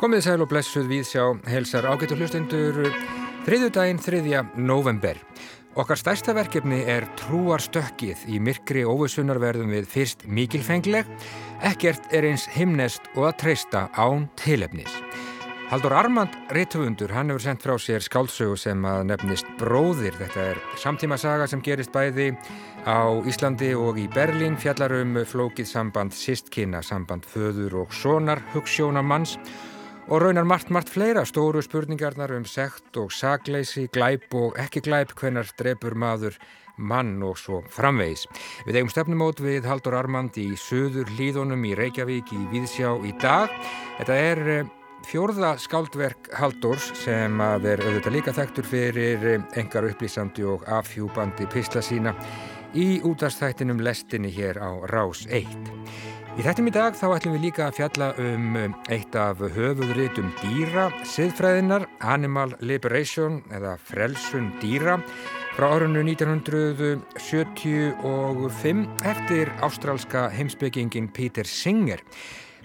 Komið sæl og blessuð við sjá helsar ágættu hlustendur þriðudaginn 3. november. Okkar stærsta verkefni er trúarstökkið í myrkri óvissunarverðum við fyrst mikilfengleg, ekkert er eins himnest og að treysta án tilefnis. Haldur Armand Rittvundur, hann hefur sendt frá sér skálsögu sem að nefnist Bróðir. Þetta er samtíma saga sem gerist bæði á Íslandi og í Berlín, fjallarum flókið samband sistkina, samband föður og sonar, hugssjónamanns Og raunar margt, margt fleira stóru spurningarnar um sekt og sagleysi, glæp og ekki glæp, hvenar drefur maður mann og svo framvegis. Við eigum stefnumót við Haldur Armand í söður hlýðunum í Reykjavík í Víðsjá í dag. Þetta er eh, fjórða skáldverk Haldurs sem að er auðvitað líka þekktur fyrir engar upplýsandi og afhjúbandi pisla sína í útastættinum lestinni hér á Rás 1. Í þettum í dag þá ætlum við líka að fjalla um eitt af höfuðritum dýra, siðfræðinar, Animal Liberation eða Frelsun dýra frá árunnu 1975 eftir ástrálska heimsbyggingin Peter Singer.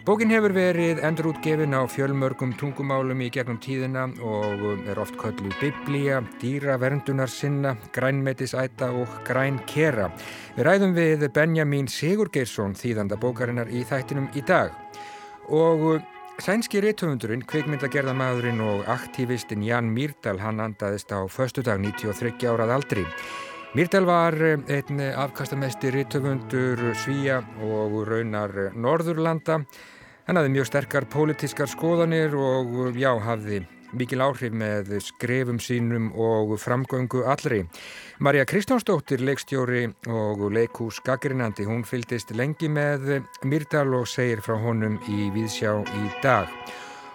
Bókin hefur verið endurútgefin á fjölmörgum tungumálum í gegnum tíðina og er oft kölluð biblía, dýraverundunar sinna, grænmetisæta og grænkera. Við ræðum við Benjamin Sigurgeirsson þýðanda bókarinnar í þættinum í dag. Og sænski réttöfundurinn, kvikmyndagerðamaðurinn og aktivistinn Jan Myrdal, hann andaðist á förstu dag 93 árað aldri. Myrdal var einn afkastamesti réttöfundur Svíja og raunar Norðurlanda. Hann hafði mjög sterkar pólitískar skoðanir og já, hafði mikil áhrif með skrefum sínum og framgöngu allri. Marja Kristjánsdóttir, leikstjóri og leikús gaggrinandi, hún fyldist lengi með Myrdal og segir frá honum í Víðsjá í dag.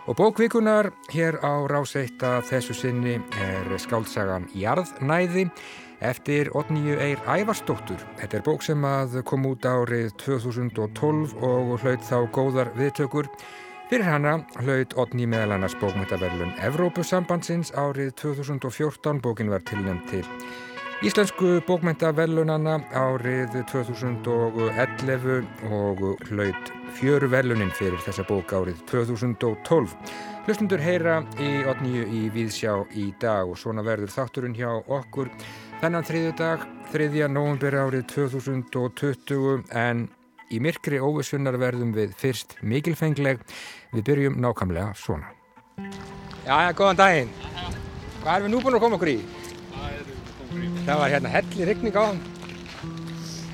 Og bókvikunar hér á ráseitt að þessu sinni er skáltsagan Jarðnæði eftir Otníu Eir Ævarsdóttur. Þetta er bók sem að kom út árið 2012 og hlaut þá góðar viðtökur. Fyrir hana hlaut Otní meðal annars bókmyndaverlun Evrópusambandsins árið 2014. Bókin var tilnæmt til Íslensku bókmyndaverlunana árið 2011 og hlaut fjöruverlunin fyrir þessa bók árið 2012. Hlustundur heyra í Otníu í Víðsjá í dag og svona verður þátturinn hjá okkur Þennan þriðju dag, þriðja nógumberi árið 2020 en í myrkri óvissunnar verðum við fyrst mikilfengleg. Við byrjum nákvæmlega svona. Já, já, góðan daginn. Hvað erum við nú búin að koma okkur í? Það var hérna helli ryggning á hann.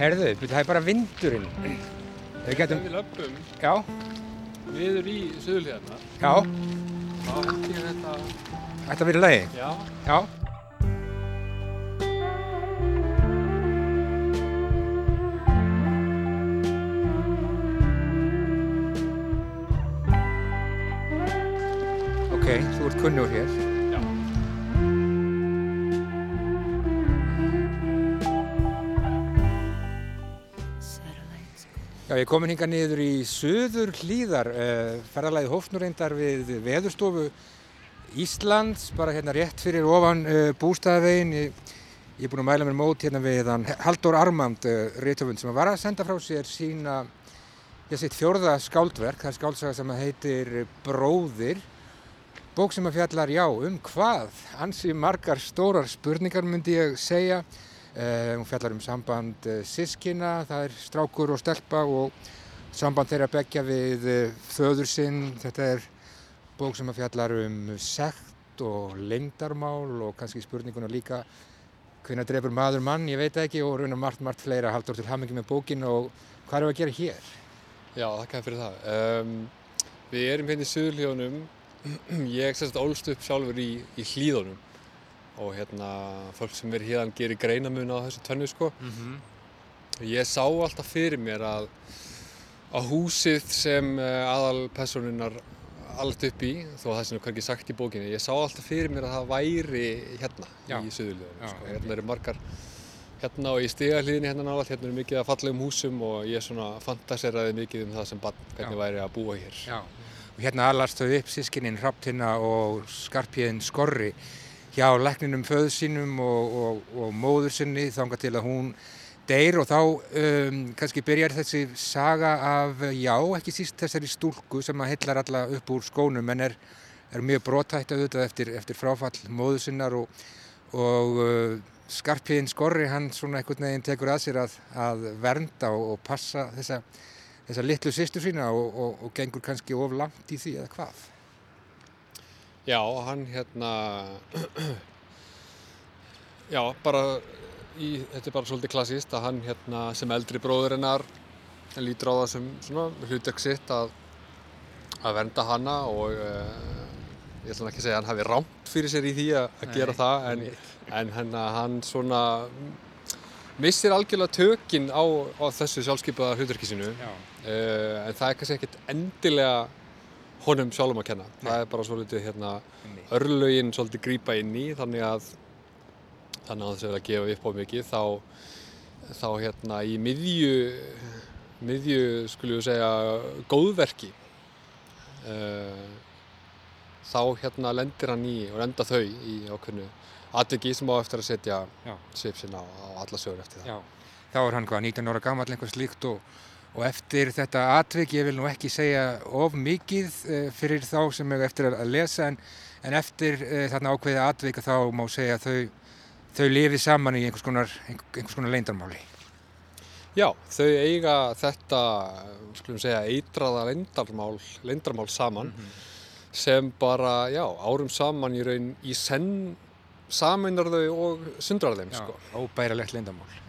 Herðu, það er bara vindurinn. Við getum... Við löpum. Já. Viður í söðulíðarna. Já. Þá ég þetta... Þetta verið lagi? Já. Já. Ok, þú ert kunnur hér. Já. Já, ég komin hinga niður í söður hlýðar, uh, ferðarlæði hófnurreindar við veðurstofu Íslands, bara hérna rétt fyrir ofan uh, bústæðavegin. Ég, ég er búin að mæla mér mót hérna við hann Haldur Armand, uh, réttöfund, sem var að senda frá sér sína, ég sitt fjórða skáldverk, það er skáldsaga sem heitir Bróðir. Bók sem að fjallar, já, um hvað? Ansi margar stórar spurningar myndi ég segja. Uh, hún fjallar um samband uh, sískina, það er strákur og stelpa og samband þeirra begja við uh, föður sinn. Þetta er bók sem að fjallar um sekt og lengdarmál og kannski spurninguna líka hvernig drefur maður mann, ég veit ekki og raunar margt, margt fleira haldur til hamingi með bókin og hvað er að gera hér? Já, þakka fyrir það. Um, við erum hérna í Suðurlíðunum. Ég semst ólst upp sjálfur í, í hlíðunum og hérna fólk sem verið hérna gerir greinamun á þessu tönnu sko. Mm -hmm. Ég sá alltaf fyrir mér að, að húsið sem aðal personunar allt upp í, þó að það sem er hverkið sagt í bókinni, ég sá alltaf fyrir mér að það væri hérna Já. í Suðurlíðunum. Sko. Hérna eru margar hérna og í stigahlíðinni hérna náttúrulega, hérna eru mikið af fallegum húsum og ég svona fantaseraði mikið um það sem barn, hvernig Já. væri að búa hér. Já, og hérna alast þau upp sískinin Hraftina og Skarpíðin Skorri hjá lækninum föðu sínum og, og, og móður sinni þanga til að hún deyr. Og þá um, kannski byrjar þessi saga af, já, ekki síst þessari stúlku sem að hillar alla upp úr skónum en er, er mjög brotætt auðvitað eftir, eftir fráfall móðu sinnar. Og, og uh, skarpiðin skorri hann svona einhvern veginn tekur að sér að, að vernda og passa þessa, þessa litlu sýstu sína og, og, og gengur kannski of langt í því eða hvað? Já, hann hérna, já, bara, í, þetta er bara svolítið klassíst að hann hérna sem eldri bróður hennar lítur á það sem svona hlutverk sitt að, að vernda hanna og uh, ég ætla ekki að segja að hann hafi rámt fyrir sér í því að, gera það en, en hann, hann svona missir algjörlega tökin á, á þessu sjálfskeipaða hlutverki sínu. Já, uh, en það er kannski ekkert endilega honum sjálfum að kenna. Það er bara svolítið hérna örlögin svolítið grípa inn í þannig að þannig að þess að gefa upp á mikið þá, þá hérna í miðju miðju skulum við segja góðverki uh, þá hérna lendir hann í og lenda þau í ákveðnu atviki sem á eftir að setja Já. svip sinna á, á alla sögur eftir það Já, þá er hann hvað, 19 ára gammal einhver slíkt og, og eftir þetta atvik, ég vil nú ekki segja of mikið uh, fyrir þá sem er eftir að lesa en, en eftir uh, þarna ákveðið atvik þá má segja þau, þau lifið saman í einhvers konar, einhvers konar leindarmáli. Já, þau eiga þetta, skulum segja, eitraða leindarmál, leindarmál saman sem bara, já, árum saman í raun í senn sameinar þau og sundrar þeim, sko. óbærilegt leindarmál.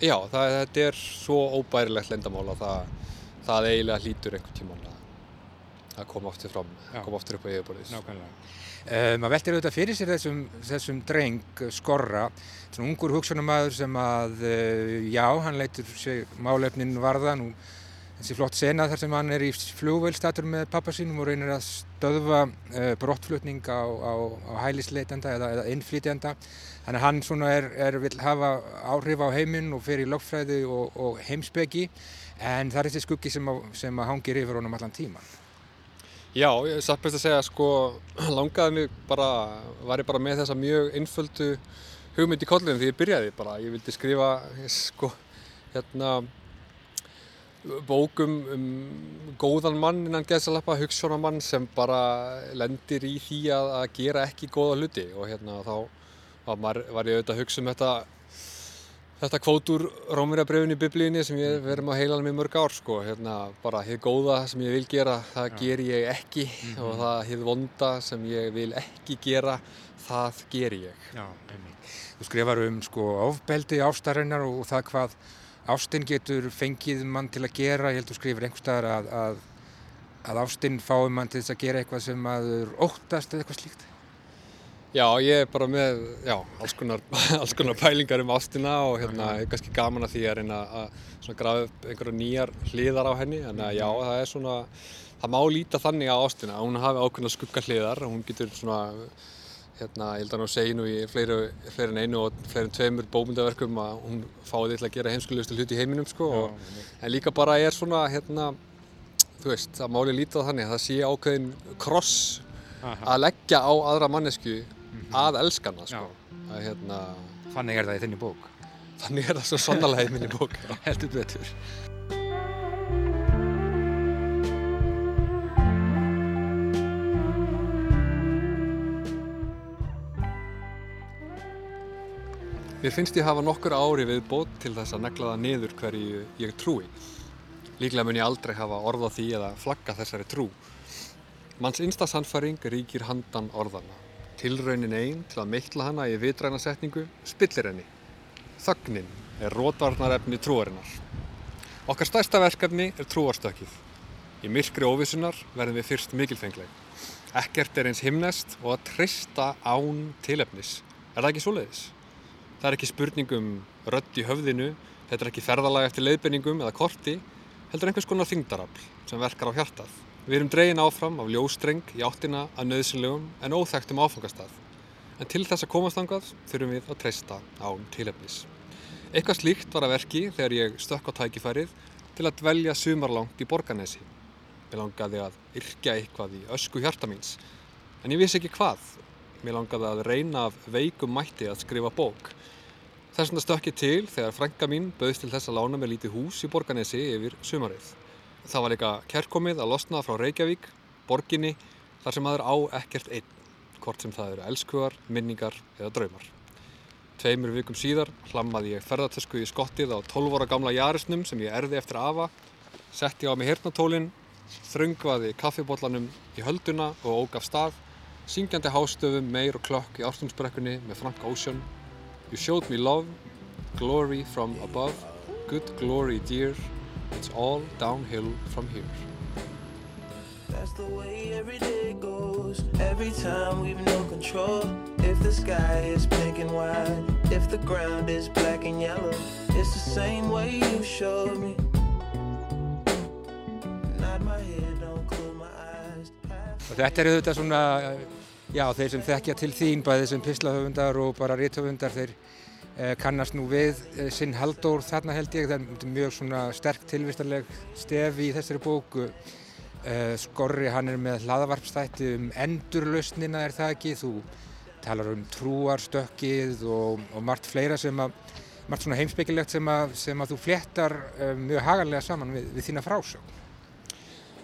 Já, það, þetta er svo óbærilegt lendamál að það, það eiginlega hlýtur einhvern tímann að, að koma aftur fram, Já. koma aftur upp á yfirborðið. Nákvæmlega. Uh, maður veltir auðvitað fyrir sér þessum, þessum dreng uh, skorra, svona ungur hugsunamaður sem að, uh, já, hann leitur sig málefnin varða, nú þessi flott sena þar sem hann er í flugvélstatur með pappa sínum og reynir að stöðva uh, brottflutning á, á, á hælisleitenda eða, eða innflytjenda. Þannig að hann svona er, er, vil hafa áhrif á heiminn og fer í lögfræði og, og heimsbyggi en það er þessi skuggi sem, að, sem að hangir yfir honum allan tíman. Já, ég er satt best að segja, sko, langaði mig bara, var ég bara með þessa mjög einföldu hugmynd í kollinu því ég byrjaði bara. Ég vildi skrifa, sko, hérna, bókum um góðan mann innan geðsalappa, hugssjónamann sem bara lendir í því að, að gera ekki góða hluti. Og hérna þá var, var ég auðvitað að hugsa um þetta þetta kvót úr Rómurjabröfin í biblíunni sem ég verðum að heila með mörg ár sko, hérna bara hér góða sem ég vil gera, það ger ég ekki. Og það hér vonda sem ég vil ekki gera, það ger ég. Já, einmitt. Þú skrifar um sko ofbeldi ástarinnar og það hvað ástin getur fengið mann til að gera. Ég held þú skrifir einhver staðar að, að, að ástin fái mann til þess að gera eitthvað sem maður óttast eða eitthvað slíkt. Já, ég er bara með, já, alls konar, alls konar pælingar um ástina og hérna er kannski gaman að því að reyna að grafa upp einhverja nýjar hliðar á henni, þannig að já, það er svona, það má líta þannig á ástina, að hún hafi ákveðna skugga hliðar og hún getur svona, hérna, ég held að nú segi nú í fleiri, en einu og fleiri en tveimur bómyndaverkum að hún fái því til að gera heimskulegustu hluti í heiminum, sko, og, en líka bara er svona, hérna, þú veist, það máli líta þannig að það sé ákveðin kross að leggja á aðra mannesku að elskana sko. að, hérna, Þannig er það í þinni bók. þannig er það svo sannarlega í minni bók Heldur betur. Mér finnst ég hafa nokkur ári við bót til þess að negla það niður hverju ég trúi. Líklega mun ég aldrei hafa orð á því eða flagga þessari trú. Manns innsta sannfæring ríkir handan orðana. Tilraunin einn til að mikla hana í vitræna setningu spillir henni. Þögnin er rótvarnarefni trúarinnar. Okkar stærsta verkefni er trúarstökið. Í myrkri óvissunar verðum við fyrst mikilfengleg. Ekkert er eins himnest og að treysta án tilefnis. Er það ekki svoleiðis? Það er ekki spurning um rödd í höfðinu, þetta er ekki ferðalag eftir leiðbenningum eða korti, heldur einhvers konar þingdarafl sem verkar á hjartað. Við erum dregin áfram af ljóstreng í áttina að nöðsynlegum en óþægtum áfangastað. En til þess að komast þangað þurfum við að treysta án tilefnis. Eitthvað slíkt var að verki þegar ég stökk á tækifærið til að dvelja sumarlangt í Borganesi. Mér langaði að yrkja eitthvað í ösku hjarta míns, en ég vissi ekki hvað. Mér langaði að reyna af veikum mætti að skrifa bók. Þess vegna stökk ég til þegar frænka mín bauðst til þess að lána mér lítið hús í Borganesi yfir sumarið. Það var líka kærkomið að losna frá Reykjavík, borginni, þar sem maður á ekkert einn, hvort sem það eru elskugar, minningar eða draumar. Tveimur vikum síðar hlammaði ég ferðartösku í skottið á 12 ára gamla jarisnum sem ég erði eftir afa, setti á mig hirtnatólinn, þröngvaði kaffibóllanum í hölduna og ógaf stað, syngjandi hástöfum, meir og klökk í ástumsbrekkunni með Frank Ocean. You showed me love, glory from above, good glory dear, it's all downhill from here. That's the way every day goes. Every time we've no control. If the sky is pink and white, if the ground is black and yellow, it's the same way you showed me. Nod my head, don't close my eyes. Og þetta er auðvitað svona, já þeir sem þekkja til þín, bæði sem pislahöfundar og bara rithöfundar, þeir eh, kannast nú við eh, sinn Halldór þarna held ég, það er mjög svona sterk tilvistarleg stef í þessari bóku. Eh, Skorri hann er með hlaðavarpstætti um endurlausnina er það ekki, þú talar um trúarstökkið og, og margt fleira sem að, margt svona heimsbyggilegt sem að, sem að þú fléttar eh, mjög haganlega saman við, við þína frásögn.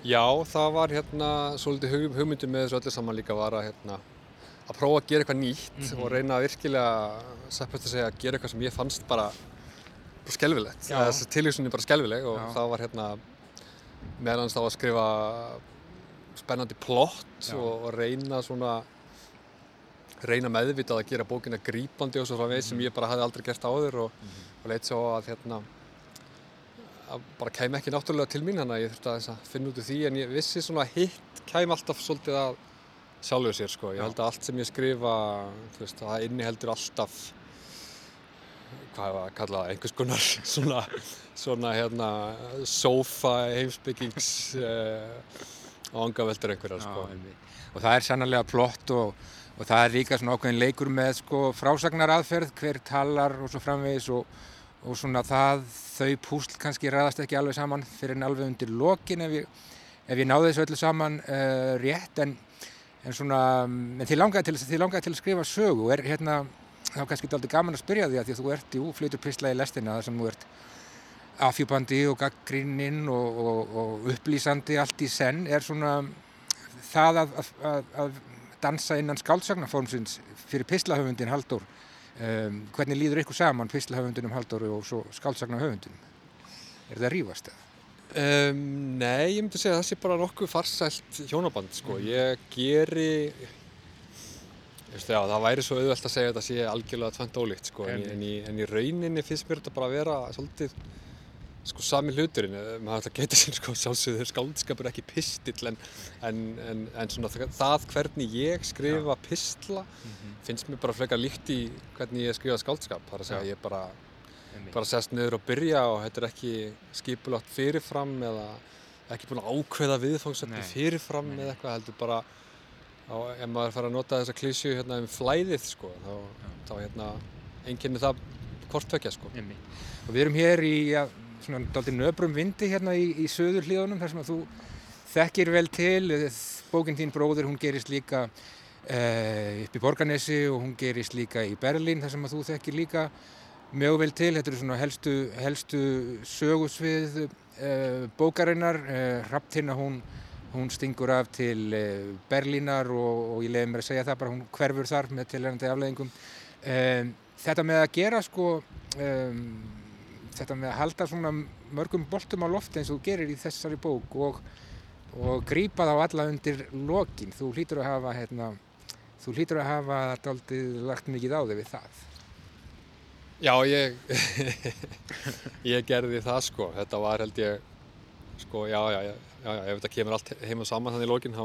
Já, það var hérna svolítið hug, hugmyndin með þessu öllu saman líka var að hérna að prófa að gera eitthvað nýtt og reyna að virkilega seppast að segja að gera eitthvað sem ég fannst bara, bara skelfilegt. Já. Þessi tilvísun er bara skelfileg og Já. það var hérna meðan þá að skrifa spennandi plott og, og reyna svona reyna meðvitað að gera bókina grípandi og svo frá veið sem ég bara hafði aldrei gert áður og, og leitt svo að hérna bara kæmi ekki náttúrulega til mín þannig að ég þurfti aðeins að finna út úr því en ég vissi svona að hitt kæmi alltaf svolítið að sjálfu sér sko. Ég held að allt sem ég skrifa, veist, það inniheldur alltaf hvað var að kalla það, einhvers konar svona, svona hérna sofa heimsbyggings uh, ángaveldur einhverjar sko. og það er sannlega plott og, og það er líka svona ákveðin leikur með sko frásagnaraðferð, hver talar og svo framvegis og, og svona það, þau púsl kannski ræðast ekki alveg saman fyrir en alveg undir lokin ef ég, ef ég náði þessu öllu saman uh, rétt. En, en svona, mm, en þið langaði til, þið langaði til að skrifa sögu og er hérna, þá er kannski aldrei gaman að spyrja því að því að þú ert, jú, flytur prisla í lestina þar sem þú ert afhjúpandi og gaggríninn og, og, og upplýsandi allt í senn. Er svona það að, að, að, dansa innan skáldsagnaformsins fyrir pislahöfundin Halldór um, hvernig líður ykkur saman pislahöfundinum Halldór og svo skáldsagnahöfundinum er það rífast eða? Um, nei, ég myndi segja að það sé bara nokkuð farsælt hjónaband sko. Ég geri, Veistu, já, það væri svo auðvelt að segja að þetta sé algjörlega tvent ólíkt sko. en, í- en, í, en í rauninni finnst mér þetta bara að vera svolítið sko, sami hluturinn. Eh, Maður ætla að geta sér sko, sjálfsögður skáldskapur ekki pistill en, en, en, en svona, það hvernig ég skrifa pistla finnst mér bara frekar líkt í hvernig ég skrifa skáldskap. Það er að segja að ég bara bara sest niður og byrja og þetta er ekki skipulagt fyrirfram eða ekki búin að ákveða viðfangsefni Nei. fyrirfram eða eitthvað heldur bara á, ef maður fara að nota þessa klísju hérna um flæðið sko þá, þá hérna einkenni það hvort tvekja sko og við erum hér í ja, svona daldið nöbrum vindi hérna í, í söður hlíðunum þar sem að þú þekkir vel til. Bókin þín bróður hún gerist líka uh, upp í Borganesi og hún gerist líka í Berlín þar sem að þú þekkir líka mjög vel til, þetta eru svona helstu, helstu sögusvið uh, bókarinnar, uh, Hrafntinna hún, hún stingur af til Berlínar og, og ég leiði mér að segja það bara, hún hverfur þar með tilhærandi afleðingum. Um, þetta með að gera sko, um, þetta með að halda svona mörgum boltum á lofti eins og þú gerir í þessari bók og, og grípa þá alla undir lokin, þú hlýtur að hafa, hérna, þú hlýtur að hafa daldið lagt mikið á þig við það. Já, ég ég gerði það sko þetta var held ég sko, já, já, já, já, já ef þetta kemur allt heim og saman þannig í lokin þá,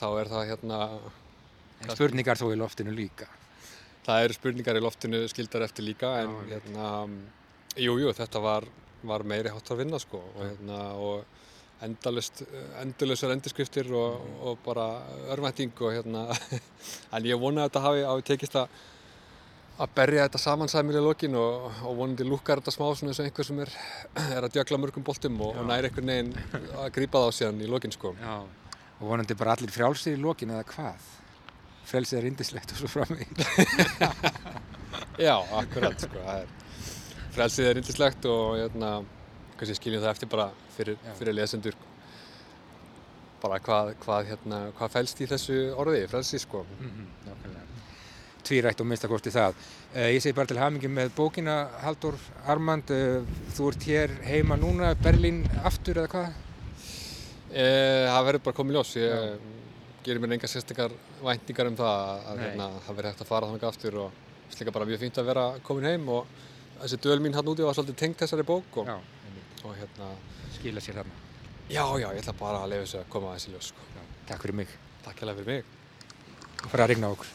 þá er það hérna En spurningar þó í loftinu líka. Það eru spurningar í loftinu skildar eftir líka en Já, hérna, jú, jú, þetta var, var meiri hátt að vinna sko og, hérna, og endalust, endalusar endurskriftir og, og bara örvænting og hérna, en ég vona að þetta hafi, hafi tekist að að berja þetta samansæmil í lokin og, og vonandi lúkar þetta smá svona eins og einhver sem er, er að djögla mörgum boltum og, og næri einhvern veginn að grípa þá síðan í lokin sko. Já. Og vonandi bara allir frjálsir í lokin eða hvað? Frelsið er indislegt og svo framvegis. Já, akkurat, sko, það er, frelsið er yndislegt og, hérna, kannski skiljum það eftir bara fyrir, fyrir lesendur, bara hvað, hvað, hérna, hvað fælst í þessu orði, frelsið, sko. Mm -hmm, Tvírætt og minnstakosti það. Uh, ég segi bara til hamingi með bókina Haldur Armand, uh, þú ert hér heima núna, Berlín aftur eða hvað? Uh, það verður bara komið ljós, ég Já. gerir mér enga sérstakar væntingar um það að hérna, það verður hægt að fara þannig aftur og slikka bara mjög fínt að vera komin heim og þessi döl mín hann úti var svolítið tengt þessari bók og, og hérna skila sér þarna. Já, já, ég ætla bara að lefa þessu að koma að þessi ljós, sko. Takk fyrir mig. Takk hérlega fyrir mig. Og fara að rigna okkur.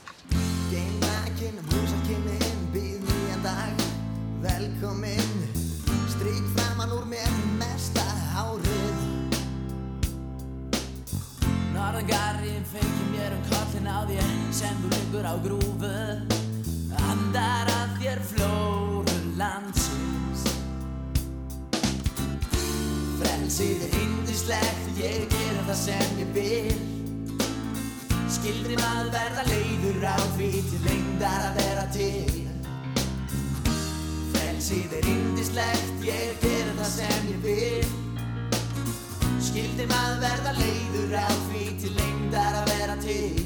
Velkomin, stryk framann úr mér mesta hárið. Norðangarinn feikir mér um kollin á þér sem þú liggur á grúfu, andar að þér flóru landsins. Frelsið er yndislegt, ég gera það sem ég vil. Skildri maður verða leiður á því til lengdar að vera til Frelsið er yndislegt, ég gera það sem ég vil Skildri maður verða leiður á því til lengdar að vera til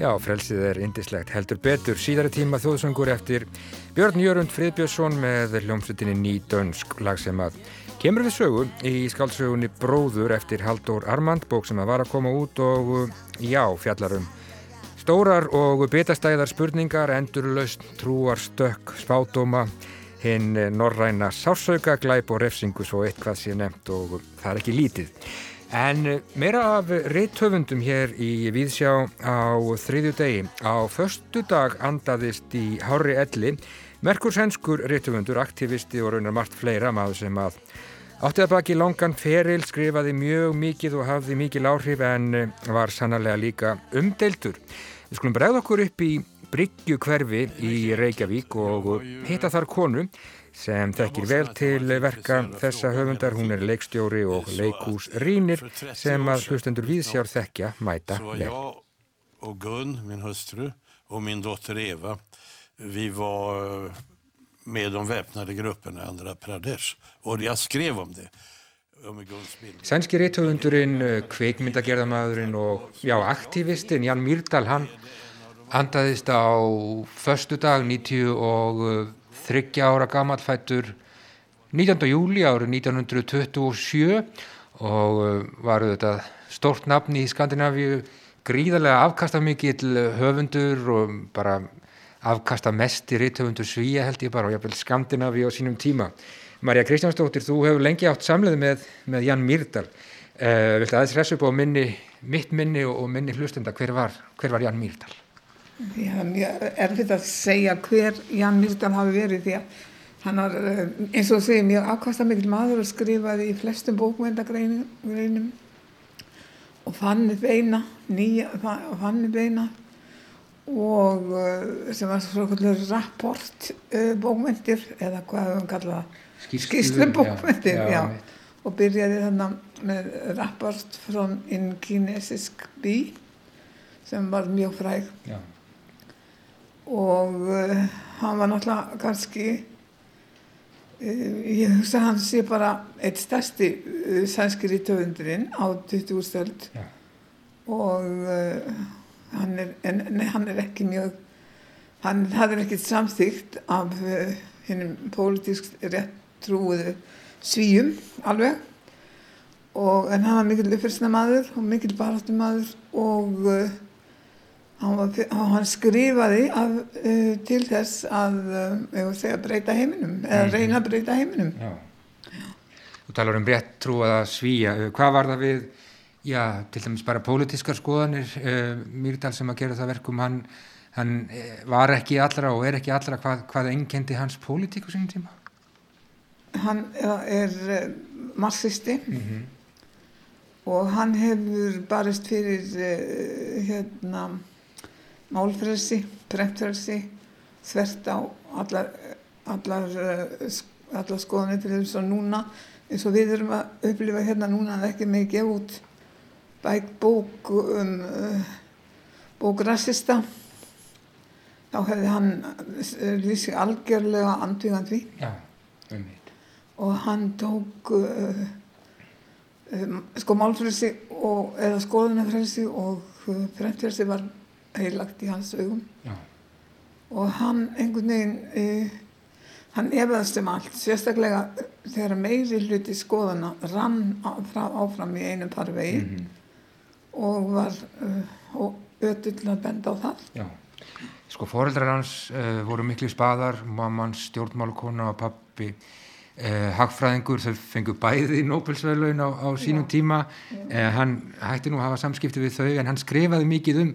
Já, frelsið er indislegt, heldur betur síðari tíma þjóðsöngur eftir Björn Jörund Friðbjörnsson með hljómsveitinni Ný Dönsk lag sem að kemur við sögu í skáldsögunni Bróður eftir Haldur Armand, bók sem að var að koma út og já, fjallarum stórar og betastæðar spurningar, endurlaust, trúar, stökk, spátóma hinn norræna sársauka, glæp og refsingu svo eitthvað sé nefnt og það er ekki lítið. En meira af reithöfundum hér í Víðsjá á þriðju degi. Á förstu dag andaðist í Hári Elli Merkur Svenskur reithöfundur, aktivisti og raunar margt fleira maður sem að átti að baki langan feril, skrifaði mjög mikið og hafði mikið áhrif en var sannarlega líka umdeildur. Við skulum bregða okkur upp í Bryggju hverfi í Reykjavík og hitta þar konu sem þekkir vel til verka þessa höfundar. Hún er leikstjóri og leikús rínir sem að hlustendur viðsjár þekkja mæta vel. Så jag och Gun, min hustru, och min dotter Eva, vi var eh, med de väpnade grupperna i Andhra Pradesh. Och jag skrev om med Guns bilder. Sænski reythöfundurinn, kveikmyndagerðamaðurinn og já, aktivistinn Jan Myrdal, hann andaðist á förstu dag 90 og þryggja ára gammalfættur 19. júli árið 1927 og var þetta stórt nafni í Skandinavíu, gríðarlega afkastamikill höfundur og bara afkasta mest í reythöfundur Svíja held ég bara og jáfnvel Skandinavíu á sínum tíma. Marja Kristjánsdóttir, þú hefur lengi átt samleið með, með Jan Myrdal. Uh, viltu aðeins resa upp á minni, mitt minni og minni hlustenda, hver var, hver var Jan Myrdal? Já, mjög erfitt að segja hver Jan Myrdal hafi verið því að hann var, eh, eins og segir, mjög afkastamikil maður og skrifaði í flestum bókmyndagreinum og fann upp eina, nýja, fann upp eina og eh, sem var svona rapport uh, bókmyndir eða hvað við höfum kallað skýrslum bókmyndir, já, já, og byrjaði þannig með rapport frá in kinesisk bí sem var mjög fræg. Já. Og uh, hann var náttúrulega kannski uh, ég hugsa hann sé bara eitt stærsti uh, sænskir í töfundurinn á 20. stöld Já. og hann er, en, nei, hann er ekki mjög hann hafði ekkert samþygt af hinnum pólitísk rétt trúiðu svíum alveg og, en hann var mikil uppfyrsna maður og mikil baráttu maður og hann, hann skrifaði af, uh, til þess að uh, segja, breyta heiminum eða Mhm. reyna að breyta heiminum Já. Þú talar um rétt trúaða svíja. Uh, Hvað var það við, já, til dæmis bara pólitískar skoðanir, uh, Myrdal sem að gera það verkum, hann, hann eh, var ekki allra og er ekki allra, hvað, hvað einkendi hans pólitík á sínum tíma? hann er marxisti og hann hefur barist fyrir hérna málfrelsi, prentfrelsi þvert á allar, allar, sk- allar skoðanir til þess að núna eins og við erum að upplifa hérna núna að ekki með gefa út bæk bók um uh, bók rassista þá hefði hann lýst sig algjörlega andvígandi Já, um og hann tók uh, um, sko málfrelsi og, eða skoðunarfrelsi og fremmfrelsi var heilagt í hans augum. Já, og hann einhvern veginn uh, hann efaðast um allt sérstaklega þegar meiri hluti skoðana rann frá, áfram í einum parvegi Mhm. og var uh, ötull að benda á það. Já. Sko foreldrar hans uh, voru miklu spaðar, mammans stjórnmálkona og pappi uh, hagfræðingur, þau fengu bæði Nobelsverðlaun á, á sínum tíma. Uh, hann hætti nú að hafa samskipti við þau en hann skrifaði mikið um,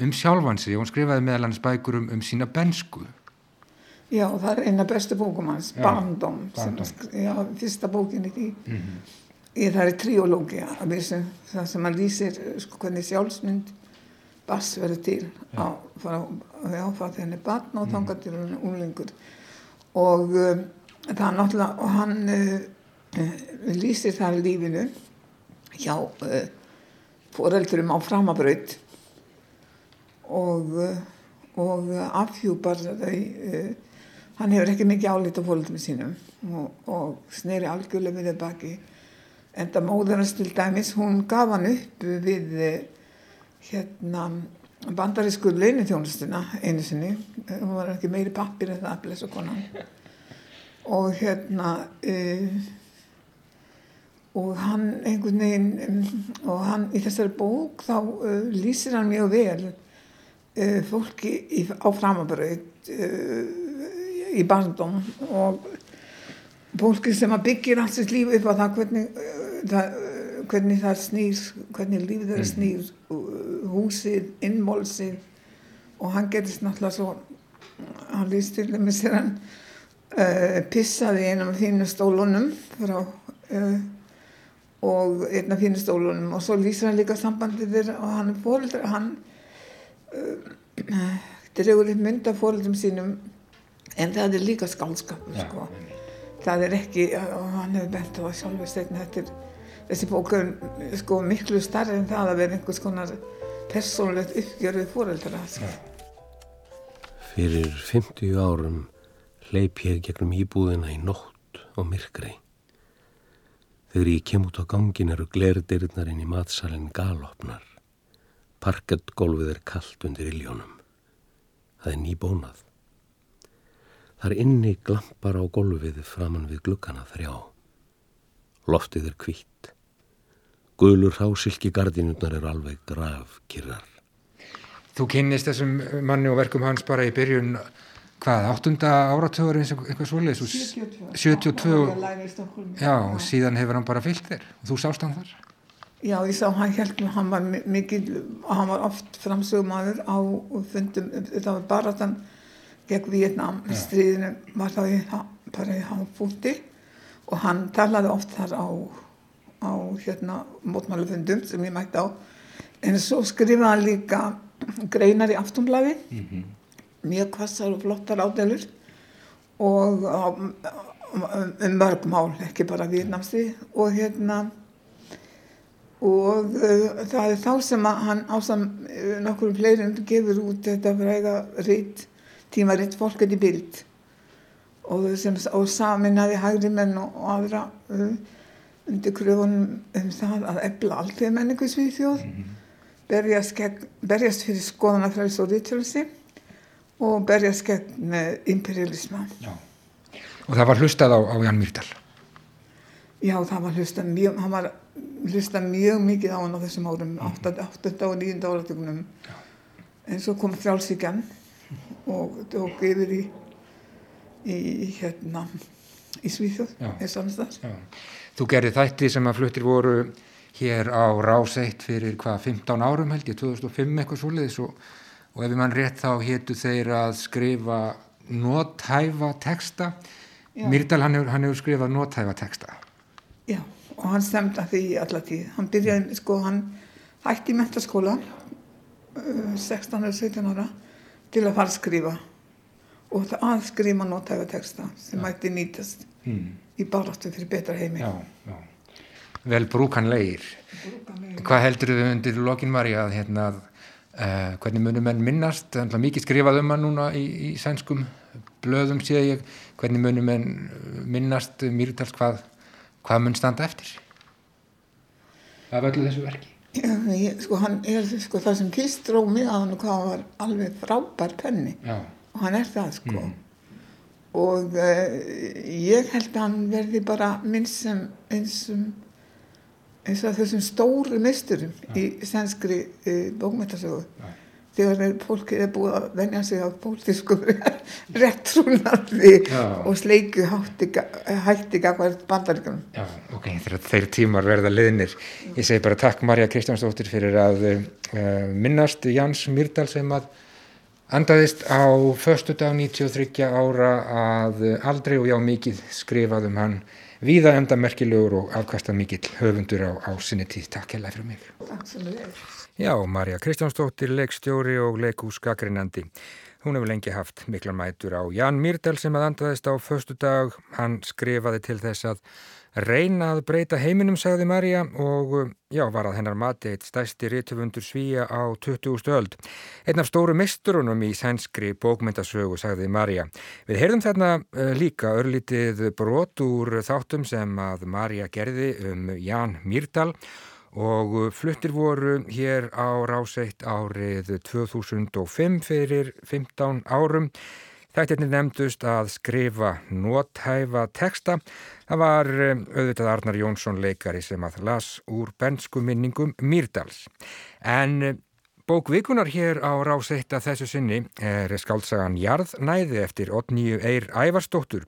um sjálfan sig og hann skrifaði meðal hans bækur um, um sína bensku Já, það er eina bestu bókum hans, Já, Barndom, sem, já, fyrsta bókin í því. Mhm. Ég, það er triológia, sem, það sem hann lýsir eh, sko, hvernig sjálfsmynd bass verður til á, frá, já, frá því hann er barn Mhm. og þangað til hann er úlingur. Og um, það er náttúrulega, og hann uh, uh, lýsir það lífinu hjá uh, foreldurum á framabraut og, og afhjúpar þau uh, hann hefur ekki mikið álít á fólkdum sínum og, og sneri algjörlega við þau baki. En það móður hans til dæmis hún gaf hann upp við eh, hérna bandarísku leinithjónustuna einu sinni. Hún var ekki meiri pappir en það blessa konan. Og hérna uh, og hann einhvern veginn um, og hann í þessari bók þá uh, lýsir hann mjög vel fólki í, á framabraut uh, í barndóm og fólki sem að byggir allt sitt líf upp á það hvernig, uh, það, hvernig það snýr, hvernig lífið þeirra snýr, uh, húsið, innmólsið og hann gerist náttúrulega svo, hann lýst til dæmis þegar hann uh, pissaði í einum af þínu stólunum frá, uh, og einn af þínu stólunum og svo lýsir hann líka sambandið þeirra og hann er fóreldra, hann dregur upp mynd af fóreldrum sínum en það er líka skálskap sko. það er ekki og hann hefur bent á það sjálfur stegna þetta er þessi bók er sko miklu starri en það að vera einhvers konar persónlegt uppgjör við fóreldra sko. Fyrir 50 árum hleyp ég gegnum íbúðina í nótt og myrkri. Þegar ég kem út á gangin eru glerdirnar inn í matsalinn galopnar. Parkettgólfið er kallt undir iljónum. Það er nýbónað. Það er inni glampar á gólfið framann við glukkana þrjá. Loftið er hvitt. Gulur hásilki gardinutnar er alveg graf kyrrar. Þú kynnist þessum manni og verkum hans bara í byrjun hvað, áttunda áratögur eins og eitthvað og 72 Ég læri í Stokkhólmi. já, og síðan hefur hann bara fyllt þér og þú sást hann þar Já, ég sá hann mér, hann var mi- mikil, hann var oft framsögumadur á fundum, þetta var bara þann gegn Vietnam, stríðinu var þá í, bara í háfúti og hann talaði oft þar á, á hérna mótmálufundum sem ég mætti á, en svo skrifaði hann líka greinar í aftunblaði, mjög kvassar og flottar ádelur og á, um mörg mál, ekki bara Vietnamstríð og hérna og uh, það er þá sem að hann ásam uh, nokkur fleirum gefur út þetta fræga ritt, tímaritt fólket í bild. Og og saminnaði hægri menn og, og aðra uh, undir kröfunum um það að ebla alltaf menningu í Svíþjóð berjast, gegn, berjast fyrir skoðanafræðis og rítvölsi og berjast gegn uh, imperialisma. Já. og það var hlustað á, á Jan Myrdal Já, það var hlusta mjög, hann var hlusta mjög mikið á hann á þessum árum, 8. og 9. áratögnum. En svo kom frjálsíkjan og tók yfir í, í hérna, í Svíþjóð, samstæðs. já. þú gerði þætti sem að fluttir voru hér á Rás 1 fyrir hvað, 15 árum held ég, 2005 eitthvað svoleiðis og, og ef ég mann rétt þá hétu þeir að skrifa nótæfa texta Já. Myrdal hann hefur, hann hefur skrifað nótæfa texta Já, og hann stemdi að því alla tíð. Hann byrjaði, sko, hann hætti í mentaskóla, uh, 16 eða 17 ára, til að fara að skrifa. Og það að skrifa nótæfa texta sem mætti nýtast mm. í baráttu fyrir betra heimi. já, já. vel brúkanlegir hvað heldur þau undir lokin Marja að, hérna, Uh, hvernig munum menn minnast, mikið skrifað um hann núna í, í sænskum blöðum séð ég, hvernig munum menn minnast Mýrdals hvað, hvað mun standa eftir? Af öllu þessu verki? Ég, sko, hann er sko, það sem kilstró mig að hann og hvað var alveg frábær penni. Já. og hann er það sko. Og uh, ég held að hann verði bara minnst sem eins og eins og þessum stóru misturum í sænskri uh, bókmyndasögu þegar er, fólk er búið að venja sig á pólitísku réttrúnarði og sleiku hætti, hætti gafar bandaríkanum Já, ok, þeir, þeir tímar verða liðnir. Ég segi bara takk Marja Kristjánsdóttir fyrir að uh, minnast Jans Myrdal sem að andaðist á förstu dag 93 ára að aldrei og já mikið skrifað um hann víða enda merkilegur og afkastað mikill höfundur á, á sinni tíð. Takk hella fyrir mig. Takk sem við erum. Já, Marja Kristjánsdóttir, leikstjóri og leikús gaggrinandi. Hún hefur lengi haft miklar mætur á Jan Myrdal sem að andaðist á förstu dag. Hann skrifaði til þess að reyna að breyta heiminum, sagði Marja, og já, var að hennar mati eitt stærsti rítufundur svíja á 20. öld. Einn af stóru misturunum í sænskri bókmyndasögu, sagði Marja. Við heyrðum þarna uh, líka örlítið brot úr þáttum sem að Marja gerði um Jan Myrdal og fluttir voru hér á ráseitt árið 2005 fyrir 15 árum. Þættirni nefndust að skrifa nóthæfa texta. Það var um, auðvitað Arnar Jónsson leikari sem að las úr bensku minningum Mýrdals. En um, bókvikunar hér á ráseitt að þessu sinni er skáltsagan Jarðnæði eftir Otníu Eir Ævarsdóttur.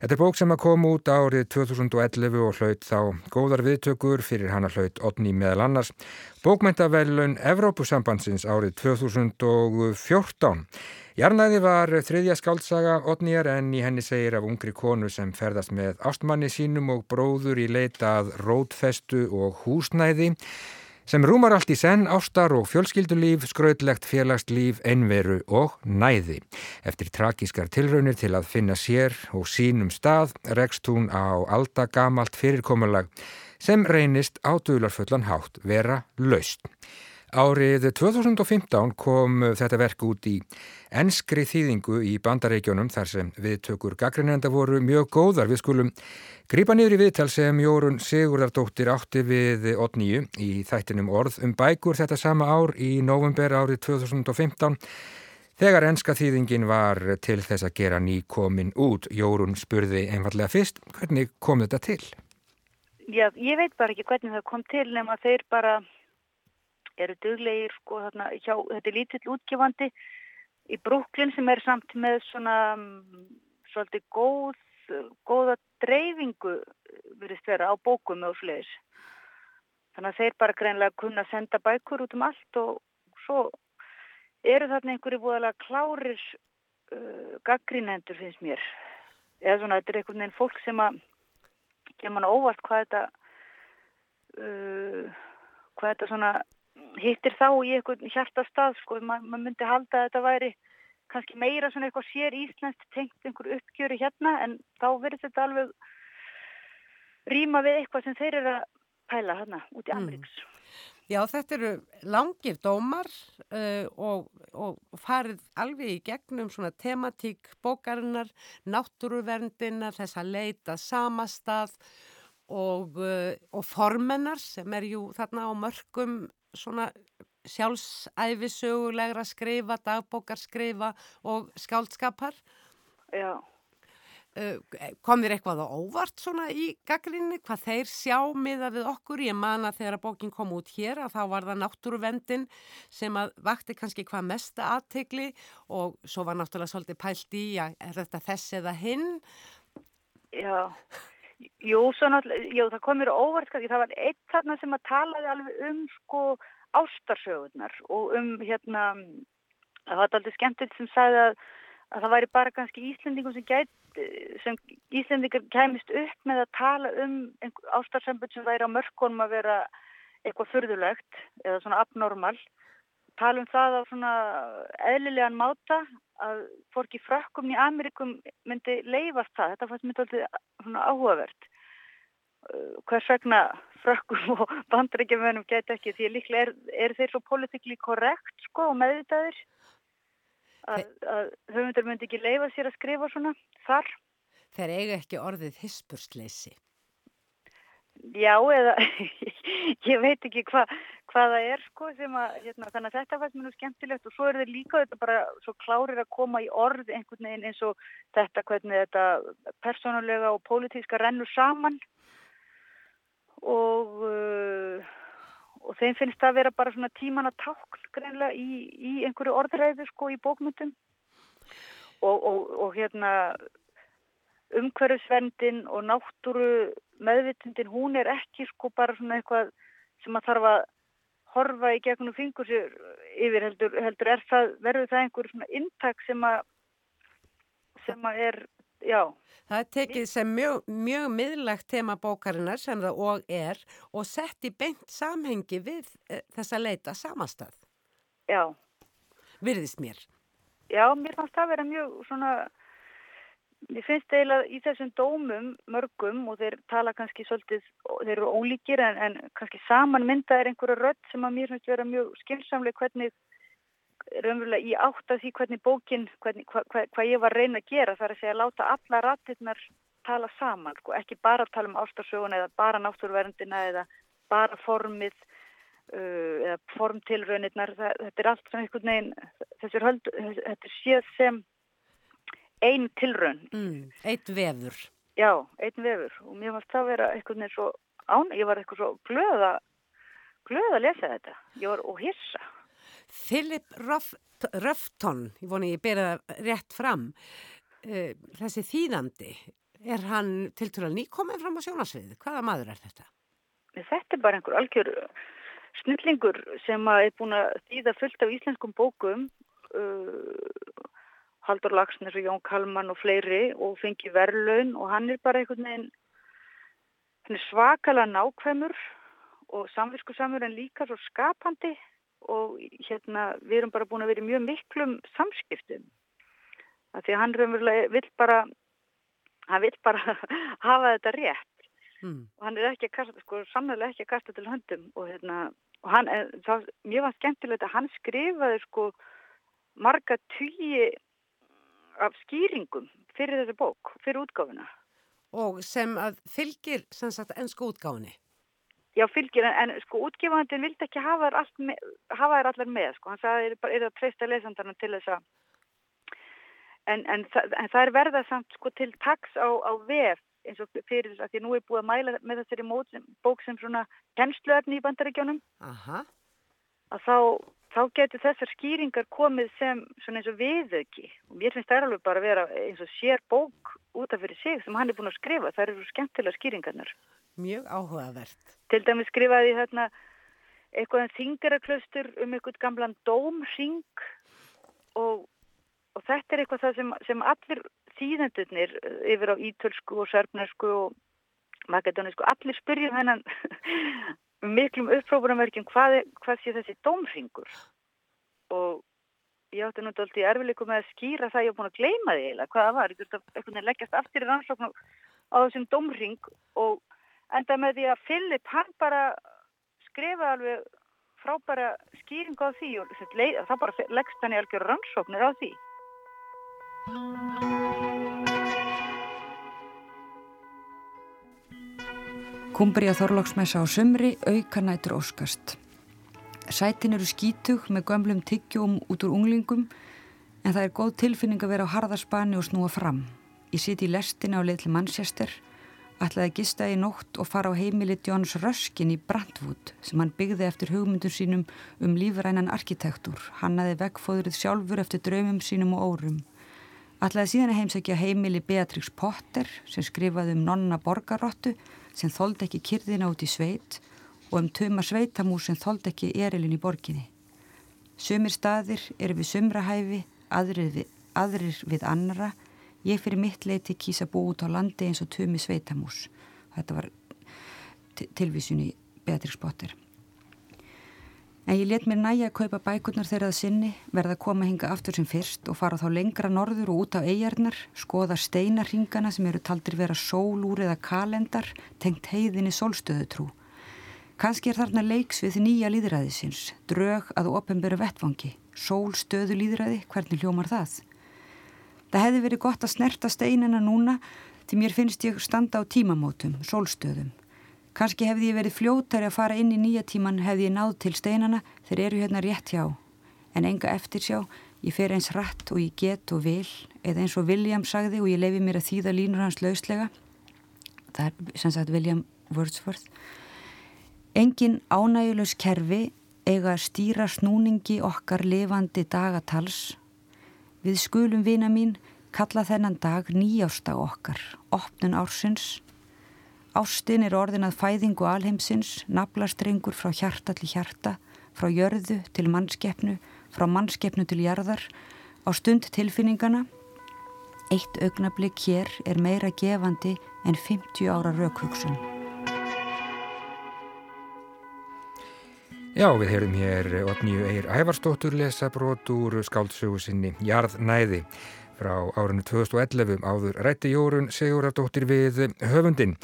Þetta er bók sem að koma út árið 2011 og hlaut þá góðar viðtökur fyrir hana hlaut Otní meðal annars. Bókmæntavelun Evrópusambandsins árið 2014. Jarnæði var þriðja skáltsaga Otnýjar en í henni segir af ungri konu sem ferðast með ástmanni sínum og bróður í leitað rótfestu og húsnæði sem rúmar allt í senn ástar og fjölskyldulíf, skrautlegt félagslíf, einveru og næði. Eftir trakískar tilraunir til að finna sér og sínum stað rekst hún á aldagamalt fyrirkomulag sem reynist á dularfullan hátt vera laust. Árið 2015 kom þetta verk út í enskri þýðingu í bandareikjónum þar sem viðtökur gaggrinenda voru mjög góðar. Við skulum grípa niður í viðtal sem Jórun Sigurðardóttir átti við Otníu í þættinum orð um bækur þetta sama ár í november árið 2015 þegar enska þýðingin var til þess að gera ný komin út. Jórun spurði einfallega fyrst hvernig kom þetta til? Já, ég veit bara ekki hvernig það kom til nema þeir bara eru duglegir sko þarna hjá, þetta er lítill útgefandi í Brooklyn sem er samt með svona um, svolítið góð, góða dreifingu verist vera á bókum og sliðis. Þannig að þeir bara greinlega kunna senda bækur út um allt og svo eru þarna einhverju búðalega klárir uh, gaggrínendur finnst mér. Eða svona þetta er einhvern veginn fólk sem að kemur hann óvart hvað þetta uh, hvað þetta svona hittir þá í einhvern hjartastað sko, maður ma myndi halda að þetta væri kannski meira svona eitthvað sér íslenskt tengt einhver uppgjöri hérna en þá verður þetta alveg rýma við eitthvað sem þeir eru að pæla hérna út í Ameríks. Mm. Já, þetta eru langir dómar uh, og, og farið alveg í gegnum svona tematík bókarinnar, náttúruverndina, þess að leita samastað og, uh, og formennar sem er jú þarna á mörgum svona sjálfsæfisögulegra skrifa, dagbókar skrifa og skáldskapar. Já. Uh, kom þér eitthvað á óvart svona í gaggrinni, hvað þeir sjá miða við okkur? Ég man að þegar að bókin kom út hér að þá var það náttúruvendin sem að vakti kannski hvað mesta aðtegli og svo var náttúrulega svolítið pælt í að er þetta þess eða hinn? Já, jú, jú, það kom mér á óvart, það var eitt þarna sem að talaði alveg um sko ástarsögurnar og um hérna, það var alltaf skemmtilegt sem sagði að, að það væri bara kannski Íslendingum sem gæti sem Íslendingar kæmist upp með að tala um ástarsambund sem væri á mörkunum að vera eitthvað fyrðulegt eða svona abnormal tala um það á svona eðlilegan máta að fórki frökkum í Amerikum myndi leifast það, þetta fannst myndi alltaf svona áhugavert hvers vegna frökkum og bandrækjumönum geta ekki því líklega er, er þeir svo politíkli korrekt sko og meðvitaðir að, að höfundur myndi ekki leifa sér að skrifa svona þar. Þeir eiga ekki orðið hispursleysi. Já, eða ég veit ekki hva, hvað það er sko sem að, hérna, þannig að þetta fannst mér nú skemmtilegt og svo er þeir líka þetta bara svo klárir að koma í orð einhvern veginn eins og þetta hvernig þetta persónulega og pólitíska rennur saman og uh, og þeim finnst það að vera bara svona tíman að tákn greinlega í, í einhverju orðræðu sko í bókmyndum og, og, og hérna umhverfisvendin og náttúru meðvitundin hún er ekki sko bara svona eitthvað sem að þarf að horfa í gegnum fingur sér yfir heldur, heldur er það, verður það einhver svona intak sem að sem að er, já Það er tekið sem mjög, mjög miðlagt tema bókarinnar sem það og er og sett í beint samhengi við e, þessa leita samastað. Já. Virðist mér. Já, mér fannst það vera mjög svona Ég finnst eiginlega í þessum dómum mörgum og þeir tala kannski svolítið, þeir eru ólíkir en, en kannski saman mynda er einhverja rödd sem að mér finnst vera mjög skilsamlega hvernig, raunverulega í átt af því hvernig bókin, hvernig, hva, hva, hvað ég var að reyna að gera þar að segja að láta alla rattirnar tala saman, sko, ekki bara tala um ástarsögun eða bara náttúrverndina eða bara formið uh, eða formtilraunirnar, þetta er allt svona einhvern veginn, þessir höld, þetta er séð sem einn tilraun. Mm, eitt vefur. Já, einn vefur og mér fannst það að vera eitthvað neins svo án, ég var eitthvað svo glöð að, glöð að lesa þetta. Ég var og hissa. Philip Röfton, ég voni ég bera það rétt fram, uh, þessi þýðandi, er hann til að nýkomið fram á sjónasvið? Hvaða maður er þetta? Þetta er bara einhver algjör snillingur sem er búin að þýða fullt af íslenskum bókum uh, Haldur Lagsnes og Jón Kalman og fleiri og fengi verðlaun og hann er bara einhvern veginn er svakalega nákvæmur og samviskusamur en líka svo skapandi og hérna við erum bara búin að vera mjög miklum samskiptum af því að hann raunverulega vill bara hann vill bara hafa þetta rétt mm. og hann er ekki að kasta sko samlega ekki að kasta til höndum og hérna og hann, það, mér var skemmtilegt að hann skrifaði sko marga tugi af skýringum fyrir þessu bók, fyrir útgáfuna. Og sem að fylgir sem sagt ennsku útgáfni? Já, fylgir, en, en sko útgefandin vildi ekki hafa þær allar með, sko. Hann sagði það er að treysta lesandarna til þess að en, en, en það er verðað samt sko til taks á, á vef eins og fyrir þess að því nú er búið að mæla með þessari mót, bók sem svona kennsluöfni í bandaríkjónum. Aha. Að þá þá getur þessar skýringar komið sem svona eins og viðöki og mér finnst það alveg bara að vera eins og sér bók út af fyrir sig sem hann er búin að skrifa. Það eru skemmtilega skýringarnar. Mjög áhugavert. Til dæmis skrifaði þarna eitthvað en um þingaraklaustur um eitthvað gamlan dómring og, og þetta er eitthvað það sem, sem allir þýðendurnir yfir á ítölsku og sörfnarsku og makedonísku, allir spyrjum hennan miklum upprópunarmerkjum hvað, hvað sé þessi dómringur og ég átti nú alltaf í erfileikum með að skýra það ég hef búin að gleyma því eða hvað það var. Ég þurfti að eitthvað leggjast aftur í rannsóknu á þessum dómring og enda með því að Philip hann bara skrifa alveg frábæra skýring á því og það bara leggst hann í algjör rannsóknir á því Kumbri að Þorlóksmessa á sumri, auka nætur óskast. Sætin eru skítug með gömlum tiggjum út úr unglingum en það er góð tilfinning að vera á harðarspani og snúa fram. Ég siti í lestina á leitli mannsjæster, ætlaði að gista í nótt og fara á heimili Jóns Röskin í Brandwood sem hann byggði eftir hugmyndur sínum um lífrænan arkitektur. Hann aði vegfóðrið sjálfur eftir draumum sínum og órum. Ætlaði síðan að heimsækja heimili Beatrix Potter sem skrifaði um nonna borgarrottu sem þóld ekki kyrðina út í sveit og um töma sveitamús sem þóld ekki erilin í borginni. Sumir staðir eru við sumrahæfi, aðrir við, aðrir við annara. Ég fyrir mitt leiti kýsa bú út á landi eins og tömi sveitamús. Þetta var tilvísun í Beatrix Potter. En ég let mér næja að kaupa bækurnar þeirrað sinni, verða að koma hinga aftur sem fyrst og fara þá lengra norður og út á eigjarnar, skoða steinarringana sem eru taldir vera sólúr eða kalendar, tengt heiðinni sólstöðutrú. Kanski er þarna leiks við nýja líðræðisins, drög að ofinböru vettvangi, sól stöðu líðræði, hvernig hljómar það? Það hefði verið gott að snerta steinina núna því mér finnst ég standa á tímamótum, sólstöðum. Kanski hefði ég verið fljótari að fara inn í nýja tíman hefði ég náð til steinana þeir eru hérna rétt hjá. En enga eftir sjá, ég fer eins rætt og ég get og vil, eða eins og William sagði og ég lefi mér að þýða línur hans lauslega. Það er sem sagt William Wordsworth. Engin ánægulegs kerfi eiga að stýra snúningi okkar lifandi dagatals. Við skulum vina mín kalla þennan dag nýjásta okkar, opnun ársins. Ástin er orðin að fæðingu alheimsins, naflastrengur frá hjarta til hjarta, frá jörðu til mannskeppnu, frá mannskeppnu til jarðar, á stund tilfinningana. Eitt augnablík hér er meira gefandi en 50 ára raukhugsun. Já, við heyrum hér Otníu Eir Ævarstóttur lesa brot úr skáldsögu sinni Jarðnæði frá árinu 2011 áður rætti Jórun Sigurardóttir við höfundin.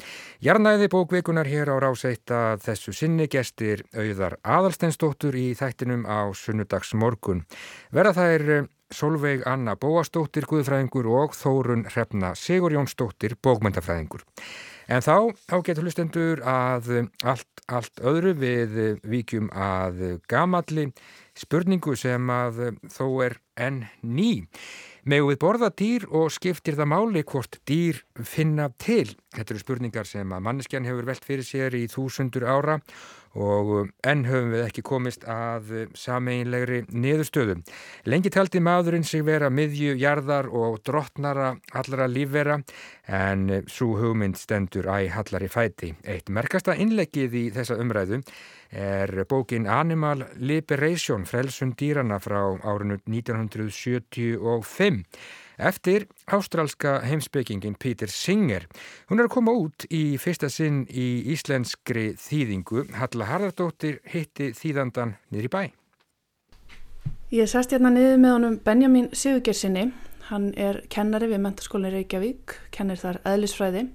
Jarnæði bókvikunar hér á ráseitt að þessu sinni gestir auðar aðalsteinsdóttur í þættinum á sunnudags morgun. Verða þær Solveig Anna Bóastóttir, Guðfræðingur og Þórun Hrefna Sigur Jónsdóttir, bókmyndafræðingur. En þá ágetur hlustendur að allt, allt öðru við vikjum að gamalli spurningu sem að þó er enn ný. Megu við borða dýr og skiptir það máli hvort dýr finna til? Þetta eru spurningar sem að manneskjan hefur velt fyrir sér í þúsundur ára og enn höfum við ekki komist að sameinlegri niðurstöðu. Lengi taldi maðurinn sig vera miðju, jarðar og drottnara allra lífvera en svo hugmynd stendur æ hallari fæti. Eitt merkasta innleggið í þessa umræðu er bókin Animal Liberation frelsun dýrana frá árinu 1975 eftir ástrálska heimsbyggingin Peter Singer. Hún er að koma út í fyrsta sinn í íslenskri þýðingu. Halla Harðardóttir hitti þýðandan niður í bæ. Ég sest hérna niður með honum Benjamin Sigurgersinni. Hann er kennari við Mentaskólinni Reykjavík, kennir þar eðlisfræði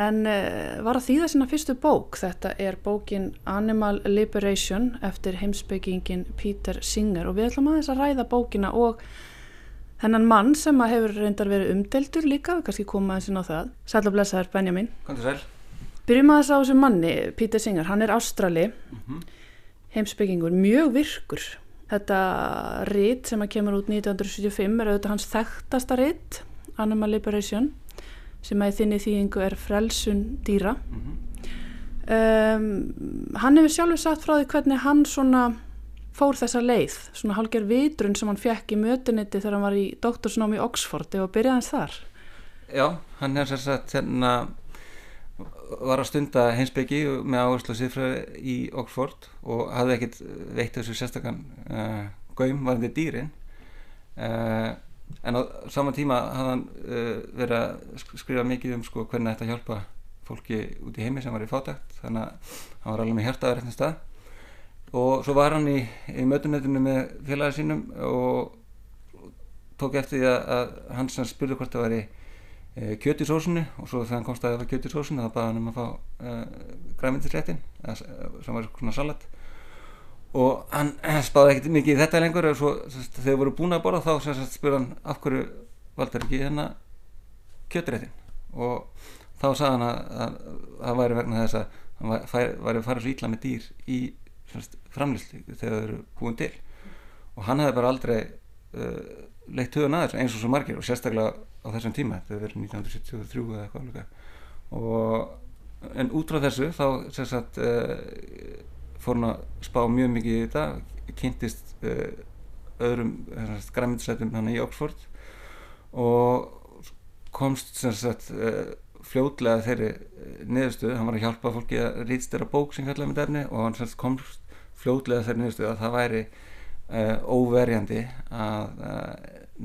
en uh, var að þýða sína fyrstu bók. Þetta er bókin Animal Liberation eftir heimsbyggingin Peter Singer og við ætlum aðeins að ræða bókina og hennan mann sem að hefur reyndar verið umdeltur líka, við kannski koma aðeins inn á það. Sæl og blessaður Benjamin. Kontur sæl. Byrjum aðeins á þessu manni, Peter Singer, hann er ástrali, Mm -hmm. heimsbyggingur, mjög virkur. Þetta rít sem að kemur út 1975 er auðvitað hans þekktasta rít, Animal Liberation, sem að í þinni þýðingu er frelsun dýra. Um, hann hefur sjálfur sagt frá því hvernig hann svona fór þessa leið, svona hálger vitrun sem hann fekk í mötuniti þegar hann var í doktorsnám í Oxford og byrjaði hans þar. Já, hann er sér sagt hérna var að stunda heimsbyggi með áherslu siðfræði í Oxford og hafði ekkit veitt þessu sérstakann uh, gaum varðið dýrin uh, en á saman tíma hafði hann uh, verið að skrifa mikið um sko hvernig þetta hjálpa fólki út í heimi sem var í fátækt þannig að hann var alveg með eftir stað og svo var hann í, í mötunetinu með félagið sínum og tók eftir því að, sem spurði hvort það væri e, kjöt í sósunni og svo þegar hann komst að það var kjöt í sósunni þá baði hann um að fá e, græmyndisréttin sem var svona salat. Og hann spáði ekkert mikið í þetta lengur. Og svo sest, þegar voru búin að borða þá spurði hann af hverju valdur ekki hérna kjötréttin og þá sagði hann að það væri vegna þess að hann væri fara svo ítla með dýr í framlýsli þegar þau eru búin til. Og hann hefði bara aldrei uh, leitt hugan aðeins eins og svo margir og sérstaklega á þessum tíma þetta verið 1973 eða eitthvað alveg en út frá þessu þá sagt, uh, fór hann að spá mjög mikið í þetta kynntist uh, öðrum græmiðsætum hann í Oxford. Og komst sagt, fljótlega þeirri niðurstöðu, hann var að hjálpa fólki að rýtstera bók sem kallaði með derni og hann komst fljótlega þeirri niðurstöðu að það væri uh, óverjandi að uh,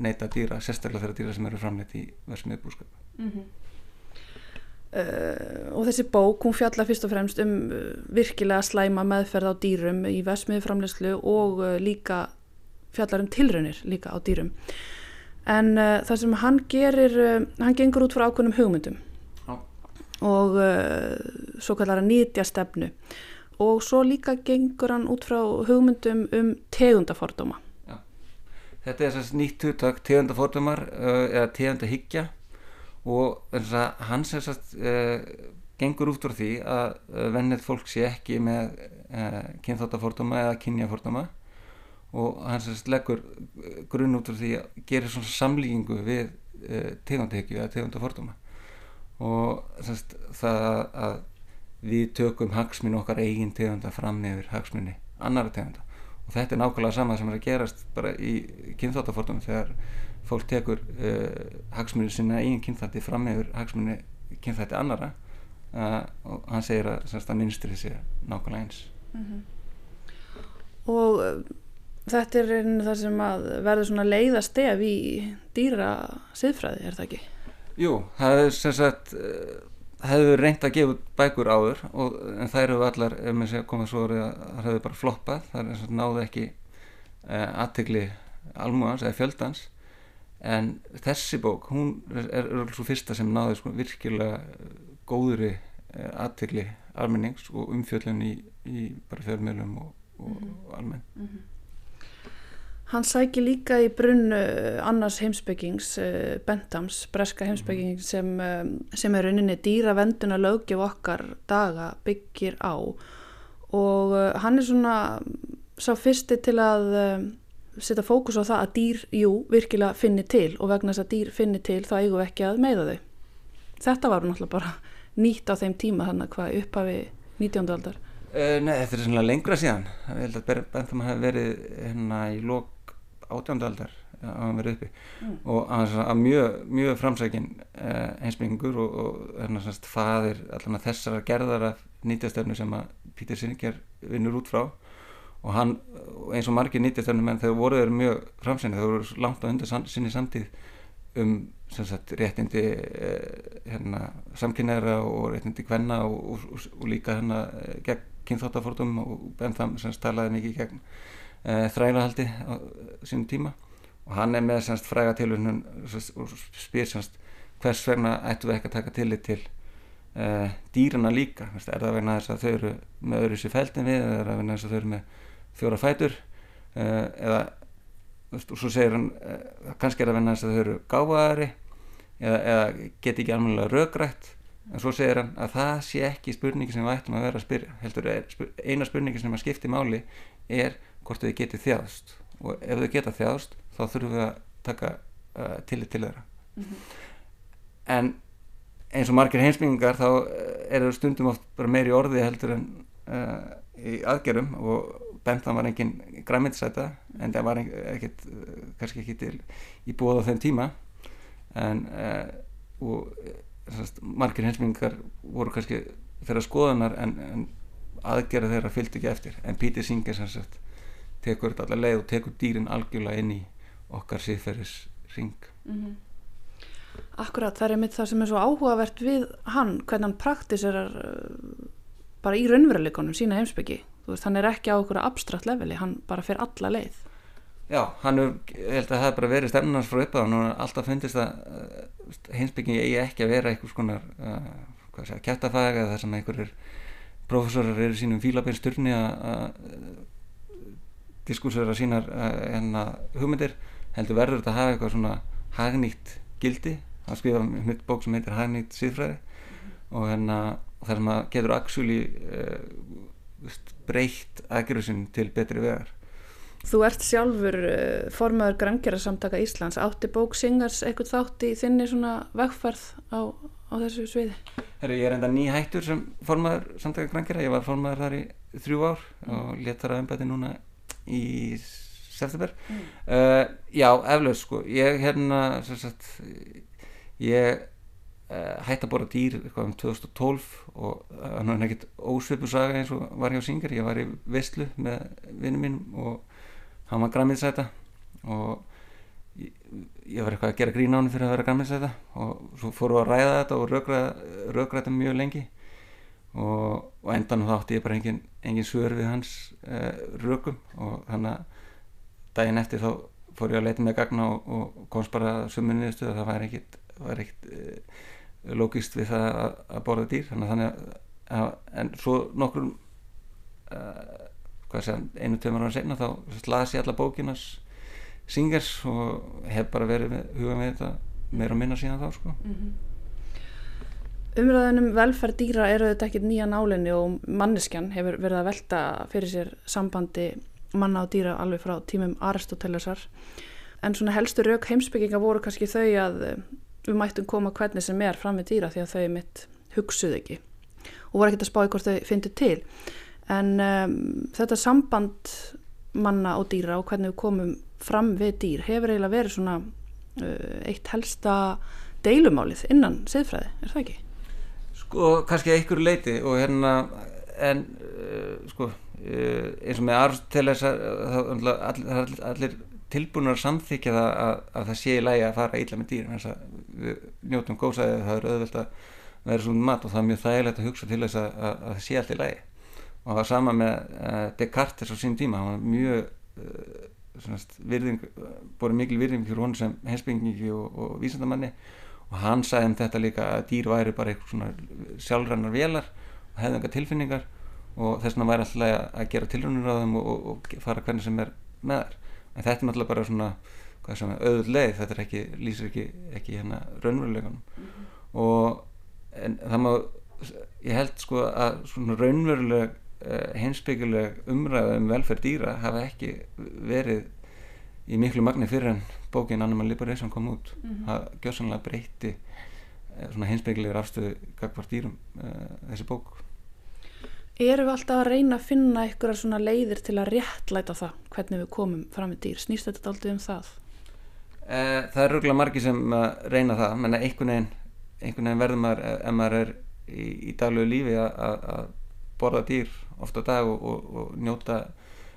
neyta dýra, sérstaklega þeirra dýra sem eru framleitt í versmið búskap mm -hmm. uh, og þessi bók hún fjalla fyrst og fremst um virkilega slæma meðferð á dýrum í versmið framleiðslu og líka fjallar um tilraunir líka á dýrum. En það sem hann gerir hann gengur út frá ákveðnum hugmyndum og svo kallar að nýtja stefnu og svo líka gengur hann út frá hugmyndum um tegundafordóma. Já. Þetta er þess nýtt hugtak tegundafordómar uh, eða tegundahyggja og að hans er þess að uh, gengur út frá því að uh, vennið fólk sé ekki með uh, kynþáttafordóma eða kynjafordóma og hans að leggur uh, grunn út frá því að gera svona samlíkingu við uh, tegundahyggju eða tegundafordóma og að það að við tökum hagsminn okkar eigin tegunda fram yfir hagsminni annara tegunda og þetta er nákvæmlega sama sem er að gerast bara í kynþáttafordóma þegar fólk tekur uh, hagsmunni sinna eigin kynþætti fram yfir hagsmunni kynþætti annara uh, og hann segir að, að minnstri sé nákvæmlega eins mm -hmm. og uh, þetta er einu það sem að verður svona leiðast ef í dýra siðfræði, er það ekki? Jú, það er sem sagt hefur reynd að gefa bækur áður og, en þær eru allar, ef maður sé að koma svo að það hefur bara floppað, það er náðu ekki uh, aðtegli almúans eða fjöldans en þessi bók, hún er alveg svo fyrsta sem náðu sko, virkilega góðri uh, aðtegli almennings og umfjöldun í, í bara fjölmjölum og, og mm -hmm. almenn mm -hmm. Hann sækir líka í brunnu annars heimsbyggings, Bentams, breska heimsbyggings sem, sem er rauninni dýravenduna lögjöf okkar daga byggir á og hann er svona sá fyrsti til að setja fókus á það að dýr, jú, virkilega finni til og vegna þess að dýr finni til þá eigum við ekki að meiða þau. Þetta var náttúrulega bara nýtt á þeim tíma þannig að hvað upphafi 19. aldar. Nei, þetta er svona lengra síðan. Ég held að Bentham hafi verið hérna í lók átjándaldar að hann verið uppi. Mm. og að mjög, mjög framsækin uh, heimsbyggingur og, og hérna semst faðir allan þessara gerðar af nýtjastöfnu sem að Pítur Singer vinnur út frá. Og hann eins og margir nýtjastöfnum en þegar voru þeir mjög framsækni þeir voru langt á undir sinni samtíð um sagt, réttindi uh, hérna, samkynneira og réttindi kvenna og, og, og líka hérna gegn kynþáttafórtum og Bentham semst talaði mikið gegn þrælahaldi á sínum tíma. Og hann er með semst fræga tilvunum og spyr semst hvers vegna ættu við ekki að taka tillit til uh, dýrana líka? Vist, er það vegna þess að þau eru með öðru sér fældin við eða er það vegna þess að þau eru með fjóra fætur? Uh, eða og svo segir hann kannski er það vegna þess að þau eru gáðaðari eða, eða geti ekki alveg röggrætt en svo segir hann að það sé ekki spurningi sem við ættum að vera að spyrja heldur eina spurningi sem að skipti máli er hvort þau geti þjáðst. Og ef þau geta þjáðst þá þurfum við að taka uh, tillit til þeirra. Mm -hmm. en eins og margir heimsbyggingar þá er það stundum oft bara meiri orði heldur en uh, í aðgerum og Bentham var engin græmiðsæta en það var ekkert kannski ekki til í búið á þeim tíma. En uh, og sannst, margir heimsbyggingar voru kannski þeirra skoðanar en, en aðgerða þeirra fylgdi ekki eftir. En Pítur Singer sannsagt tekur þetta allar leið og tekur dýrin algjörlega inn í okkar síðferðis ring mm -hmm. Akkurat, það er mitt það sem er svo áhugavert við hann, hvernig hann praktiserar bara í raunveruleikonum sína heimsbyggi, þú veist, hann er ekki á okkur abstrakt leveli, hann bara fer alla leið. Já, hann er, ég held að það hef bara verið stefnunars frá uppáðan og alltaf fundist að uh, heimsbyggi eigi ekki að vera einhvers konar uh, hvað segja, kæftafæg eða þar sem einhverjir profesorar eru sínum fílabeinsturni að diskursera sínar hérna, hugmyndir heldur verður þetta að hafa eitthvað svona hagnýtt gildi. Það skrifa mjög bók sem heitir hagnýtt síðfræði mm og hérna þar sem að getur actually uh, breytt aðgerðusinn til betri vegar. Þú ert sjálfur uh, formaður grængjara Íslands. Átti bók Singars eitthvað þátt í þinni svona vegferð á, á þessu sviði? Herru, ég er enda ný hættur sem formaður samtaka grængjara, ég var formaður þar í þrjú ár og létt þar að ennbæti núna í september. Mm. uh, já, eflaus sko. Ég hérna sagt, ég uh, hætti að bora dýr um 2012 og hann var nekkit ósveipu saga eins og var hjá Singer. Ég var í Vestlu með vinnum minn og hann var græmiðsæta og ég, ég var eitthvað að gera grín á hann fyrir að vera græmiðsæta og svo fórum við að ræða þetta og rökræða mjög lengi og, og endan þá átti ég bara engin, engin svör við hans uh, rökum. Og þannig að daginn eftir þá fór ég að leita með gagna og, og komst bara suminniðu stuð að það var ekkit, var ekkit uh, logist við það að, að borða dýr. Þannig að, að en svo nokkur uh, hvað sé einu tömur ára senna þá las ég alla bókinas singers og hef bara verið með, huga með þetta meira og minna síðan þá sko. Mm -hmm. Umræðinum velferð dýra eru þetta ekki nýja nálinni og manneskjan hefur verið að velta fyrir sér sambandi manna og dýra alveg frá tímum Aristotelesar en svona helstu rauk heimsbygginga voru kannski þau að eh, við mættum koma hvernig sem er fram með dýra því að þau mitt hugsuð ekki og voru ekkert að spá hvort þau fyndu til en um, þetta samband manna og dýra og hvernig við komum fram við dýr hefur eiginlega verið svona uh, eitt helsta deilumálið innan siðfræði, er það ekki? Sko, kannski einhver leiti og hérna en uh, sko uh, eins og með Aristoteles það er allir, allir tilbúinur að samþykja það að, að það sé í lægi að fara ítla með dýr við njótum góðsæðið það er auðvelt að vera svona mat og það er mjög þægilegt að hugsa til þess að, að, að það sé allt í lægi og það var sama með uh, Descartes á sín tíma hann var mjög uh, virðing, búið mikil virðing fyrir hún sem hensbyggingi og, og vísendamanni og hann sagði um þetta líka að dýr væri bara eitthvað svona sjálfrannar velar og hefði enga tilfinningar og þess vegna væri alltaf að gera tilrunir á þeim og, og, og fara hvernig sem er með þær. En þetta er náttúrulega bara svona auðvöld leið, þetta er ekki, lýsir ekki, ekki hérna raunveruleganum mm -hmm. og en það má ég held sko að svona raunveruleg uh, heimsbyggileg umræða um velferð dýra hafa ekki verið í miklu magni fyrir en bókin Animal Liberation kom út mm -hmm. það gjössanlega breytti uh, svona heimsbyggilegur afstöðu gagvar dýrum uh, þessi bók Erum við alltaf að reyna að finna einhverja svona leiðir til að réttlæta það hvernig við komum fram með dýr? Snýst þetta aldrei um það? Það er röglega margi sem reyna það menn að einhvern veginn, einhvern veginn verður maður ef maður er í, í daglegu lífi að borða dýr ofta dag og, og, og njóta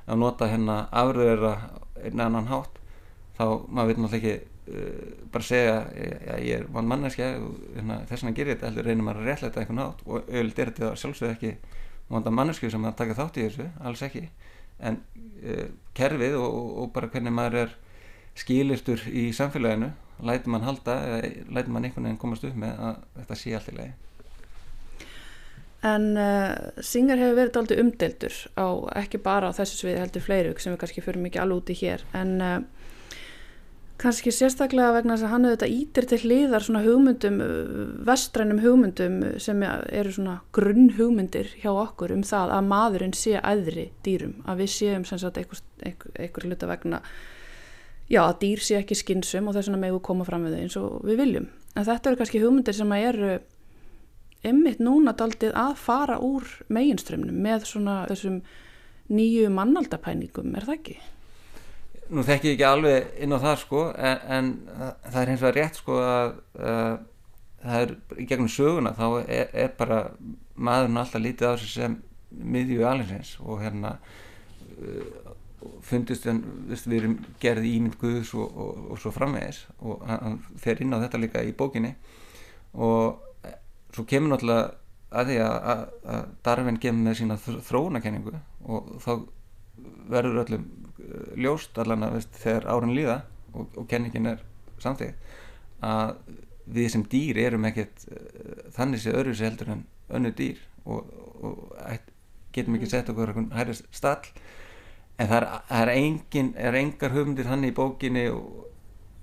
að nota hérna afröður einn annan hátt þá maður vil náttúrulega ekki uh, bara segja að ég er vann manneskja hérna, þess vegna gerir þetta heldur reynir maður að réttlæta einhvern hátt og auðvitað er þetta sjálfsög ekki vonda mannesku sem að taka þátt í þessu alls ekki. En uh, kerfið og, og bara hvernig maður er skilirtur í samfélaginu lætur mann halda lætur mann einhvern veginn komast upp með að þetta sé allt í lagi En uh, Singer hefur verið aldrei umdeltur á ekki bara á þessu sviði heldur fleiri sem við kannski fyrir mikið alveg úti hér. En uh, kannski sérstaklega vegna þess að hann auðvitað ítir til hliðar svona hugmyndum, vestrænum hugmyndum sem eru svona grunn hugmyndir hjá okkur um það að maðurinn sé æðri dýrum, að við séum sem sagt einhver hluta vegna já að dýr sé ekki skinsum og þess vegna megu koma fram við þau eins og við viljum. En þetta eru kannski hugmyndir sem að eru ymmit núna daldið að fara úr meginströmmnum með svona þessum nýju mannaldapæningum, er það ekki? Nú þekk ég ekki alveg inn á það sko en, en það er hins vegar rétt sko að uh, það er í gegnum söguna þá er, er bara maðurinn alltaf lítið á sig sem miðju alinsins og hérna uh, fundist en við erum gerði ímynd Guðs og, og, og svo framvegis og hann fer inn á þetta líka í bókinni og svo kemur náttúrulega að því að, að, að Darvin kemur með sína þróunakenningu og þá verður öllum ljóst allan að veist, þegar árin líða og, og kenningin er samþýtt að við sem dýr erum ekkert uh, þannig sé öðru sér heldur en önnu dýr og, og getum ekki sett okkur hæri stall. En það er, það er engin er engar hugmyndir hann í bókinni og,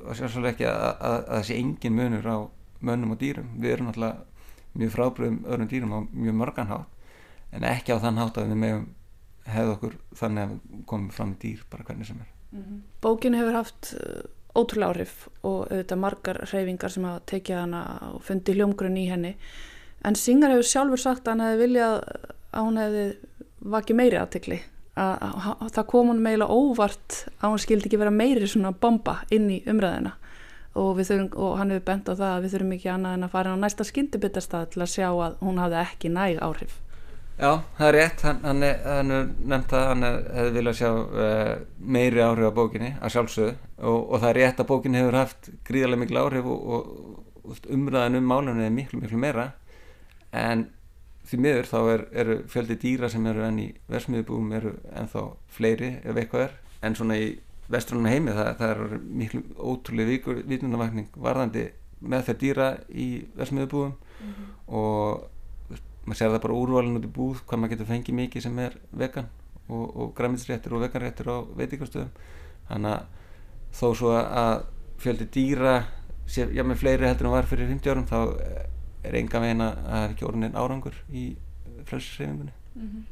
og sérstaklega ekki að það sé engin munur á mönnum og dýrum. Við erum náttúrulega mjög frábröðum öðrum dýrum á mjög mörgan hátt en ekki á þann hátt að við meðum hefðu okkur þannig að við komum fram í dýr bara hvernig sem er. Mm -hmm. Bókin hefur haft ótrúlega áhrif og auðvitað margar hreyfingar sem hafa tekið hana og fundið hljómgrunn í henni. En Singer hefur sjálfur sagt að hann hefði viljað að hún hefði vakið meiri aðtekli að það kom hún meila óvart að hún skildi ekki vera meiri svona bomba inn í umræðina og, þurfum, og hann hefur bent á það að við þurfum ekki annað en að fara á næsta skyndibitastað til að sjá að hún hafði ekki næg áhrif. Já, það er rétt, hann, hann er, er nefnt að hann hefði viljað sjá uh, meiri áhrif á bókinni að sjálfsögðu. Og, og það er rétt að bókin hefur haft gríðarlega miklu áhrif og, og, umræðan um málunni er miklu miklu meira. En því miður þá er, eru fjöldi dýra sem eru enn í versmiðubúum eru ennþá fleiri ef eitthvað er. En svona í vestrunum heimi það, það er miklu ótrúlega vitunavakning varðandi með þeir dýra í versmiðubúum mm -hmm. og maður sér það bara úrvalin út í búð hvað maður getur fengið mikið sem er vegan og, og græmiðsréttir og veganréttir á veitingastöðum þannig að þó svo að fjöldi dýra sé, já með fleiri heldur en var fyrir 50 árum þá er enga veginn að það er ekki orðin árangur í frelsisreifingunni mm -hmm.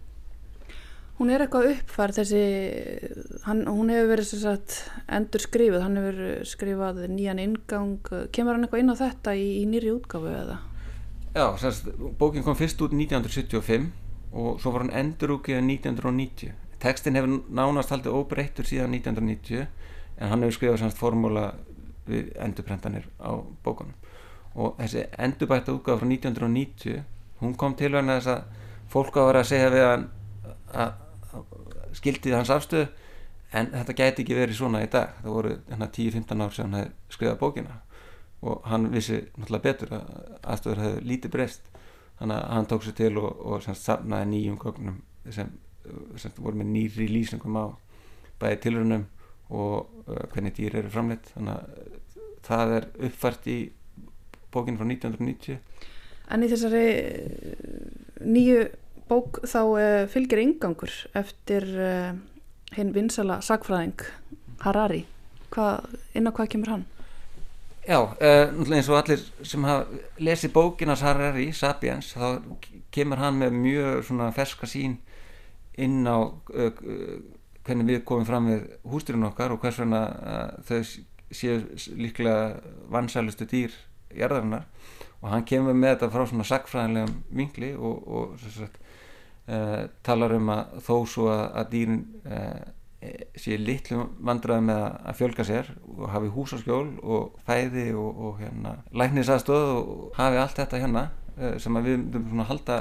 Hún er eitthvað uppfærð þessi, hann, hún hefur verið sagt, endur skrifið, hann hefur skrifað nýjan ingang, kemur hann eitthvað inn á þetta í, í nýri útgáfu eða? Já, sérst, bókin kom fyrst út 1975 og svo var hann endurúkið 1990. Tekstin hefur nánast haldið óbreyttur síðan 1990 en hann hefur skrifað sérst formúla við endurprentanir á bókunum og þessi endurbætta útgáfa frá 1990 hún kom til vegna þess að fólk á að vera að segja við hann að skildið hans afstöðu en þetta gæti ekki verið svona í dag. Það voru 10-15 ár sem hann hefði skrifað bókina og hann vissi náttúrulega betur að aðstöður hefði lítið breyst. Þannig að hann tók sér til og, og semst, safnaði nýjum gögnum sem, sem voru með nýri lýsingum á bæði tilrunum og uh, hvernig dýr eru framleitt þannig að það er uppfært í bókinu frá 1990 En í þessari nýju bók þá uh, fylgir yngangur eftir uh, hinn vinsala sagfræðing Harari Hva, inn á hvað kemur hann? Já, uh, eins og allir sem hafa lesið bókinas Harari, Sapiens þá kemur hann með mjög ferska sín inn á hvernig við komum fram við hústurinn okkar og hvers vegna þau séu líklega vansælustu dýr jarðarinnar og hann kemur með þetta frá svona sagfræðilegum vingli og, og sagt, uh, talar um að þó svo að, að dýrin uh, sé litlu vandraði með að fjölga sér og hafi húsaskjól og fæði og, og hérna, læknisastöð og hafi allt þetta hérna uh, sem við myndum svona halda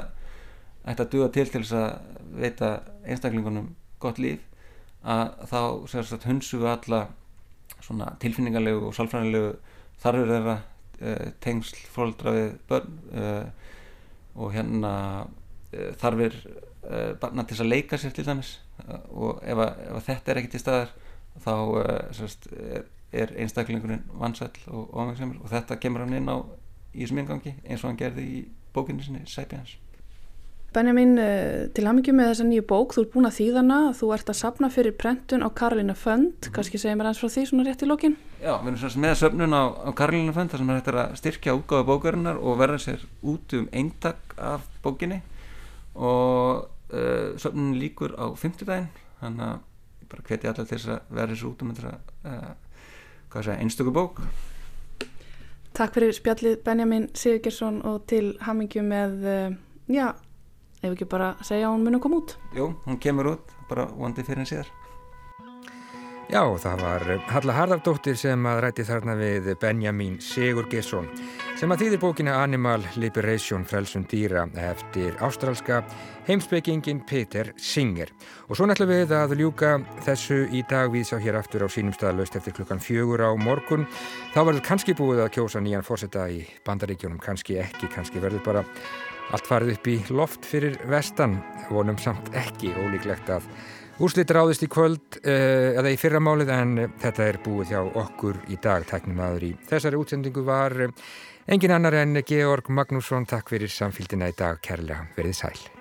ætti að duga til til þess að veita einstaklingunum gott líf að þá sagt, hunsu við alla svona tilfinningarlegu og sálfræðilegu þarfur þeirra tengsl fólkdra við börn og hérna þarfir uh, barna til að leika sér til dæmis. Uh, og ef, að, ef að þetta er ekki til staðar þá sérst, er, einstaklingurinn vansæll og ómægsamur og þetta kemur hann inn á í þessum ingangi eins og hann gerði í bókinu sinni Sæbjans Benjamin, til hamingi með þessa nýju bók þú ert búin að þýðana, þú ert að sapna fyrir prentun á Karolina Fund, mm -hmm. kannski segja mér eins frá því svona rétt í lókin Já, við erum sérst með söpnun á, á Karolina Fund þar sem er hægt að styrkja útgáðu bókarinnar og verða sér út um eintak af bókinni og uh, söfnun líkur á fymtudaginn þannig að ég bara hveti allar til þess að verða þessu út um þetta uh, einstöku bók. Takk fyrir spjallið Benjamin Sigurgersson og til hamingi með uh, já, ef ekki bara segja að hún mun að koma út. Jú, hún kemur út, bara vondi fyrir henn síðar Já, það var Halla Harðardóttir sem að ræti þarna við Benjamin Sigurgesson sem að þýðir bókina Animal Liberation frelsun dýra eftir ástrálska heimsbyggingin Peter Singer. Og svo nættum við að ljúka þessu í dag við sá hér aftur á sínum staðalöst eftir klukkan fjögur á morgun. Þá verður kannski búið að kjósa nýjan fórseta í bandaríkjónum, kannski ekki, kannski verður bara allt farið upp í loft fyrir vestan, vonum samt ekki ólíklegt að Úrslit ráðist í kvöld uh, eða í fyrramálið en uh, þetta er búið hjá okkur í dag. Tæknum aður í þessari útsendingu var uh, engin annar en Georg Magnússon. Takk fyrir samfélgina í dag. Kærlega verið sæl.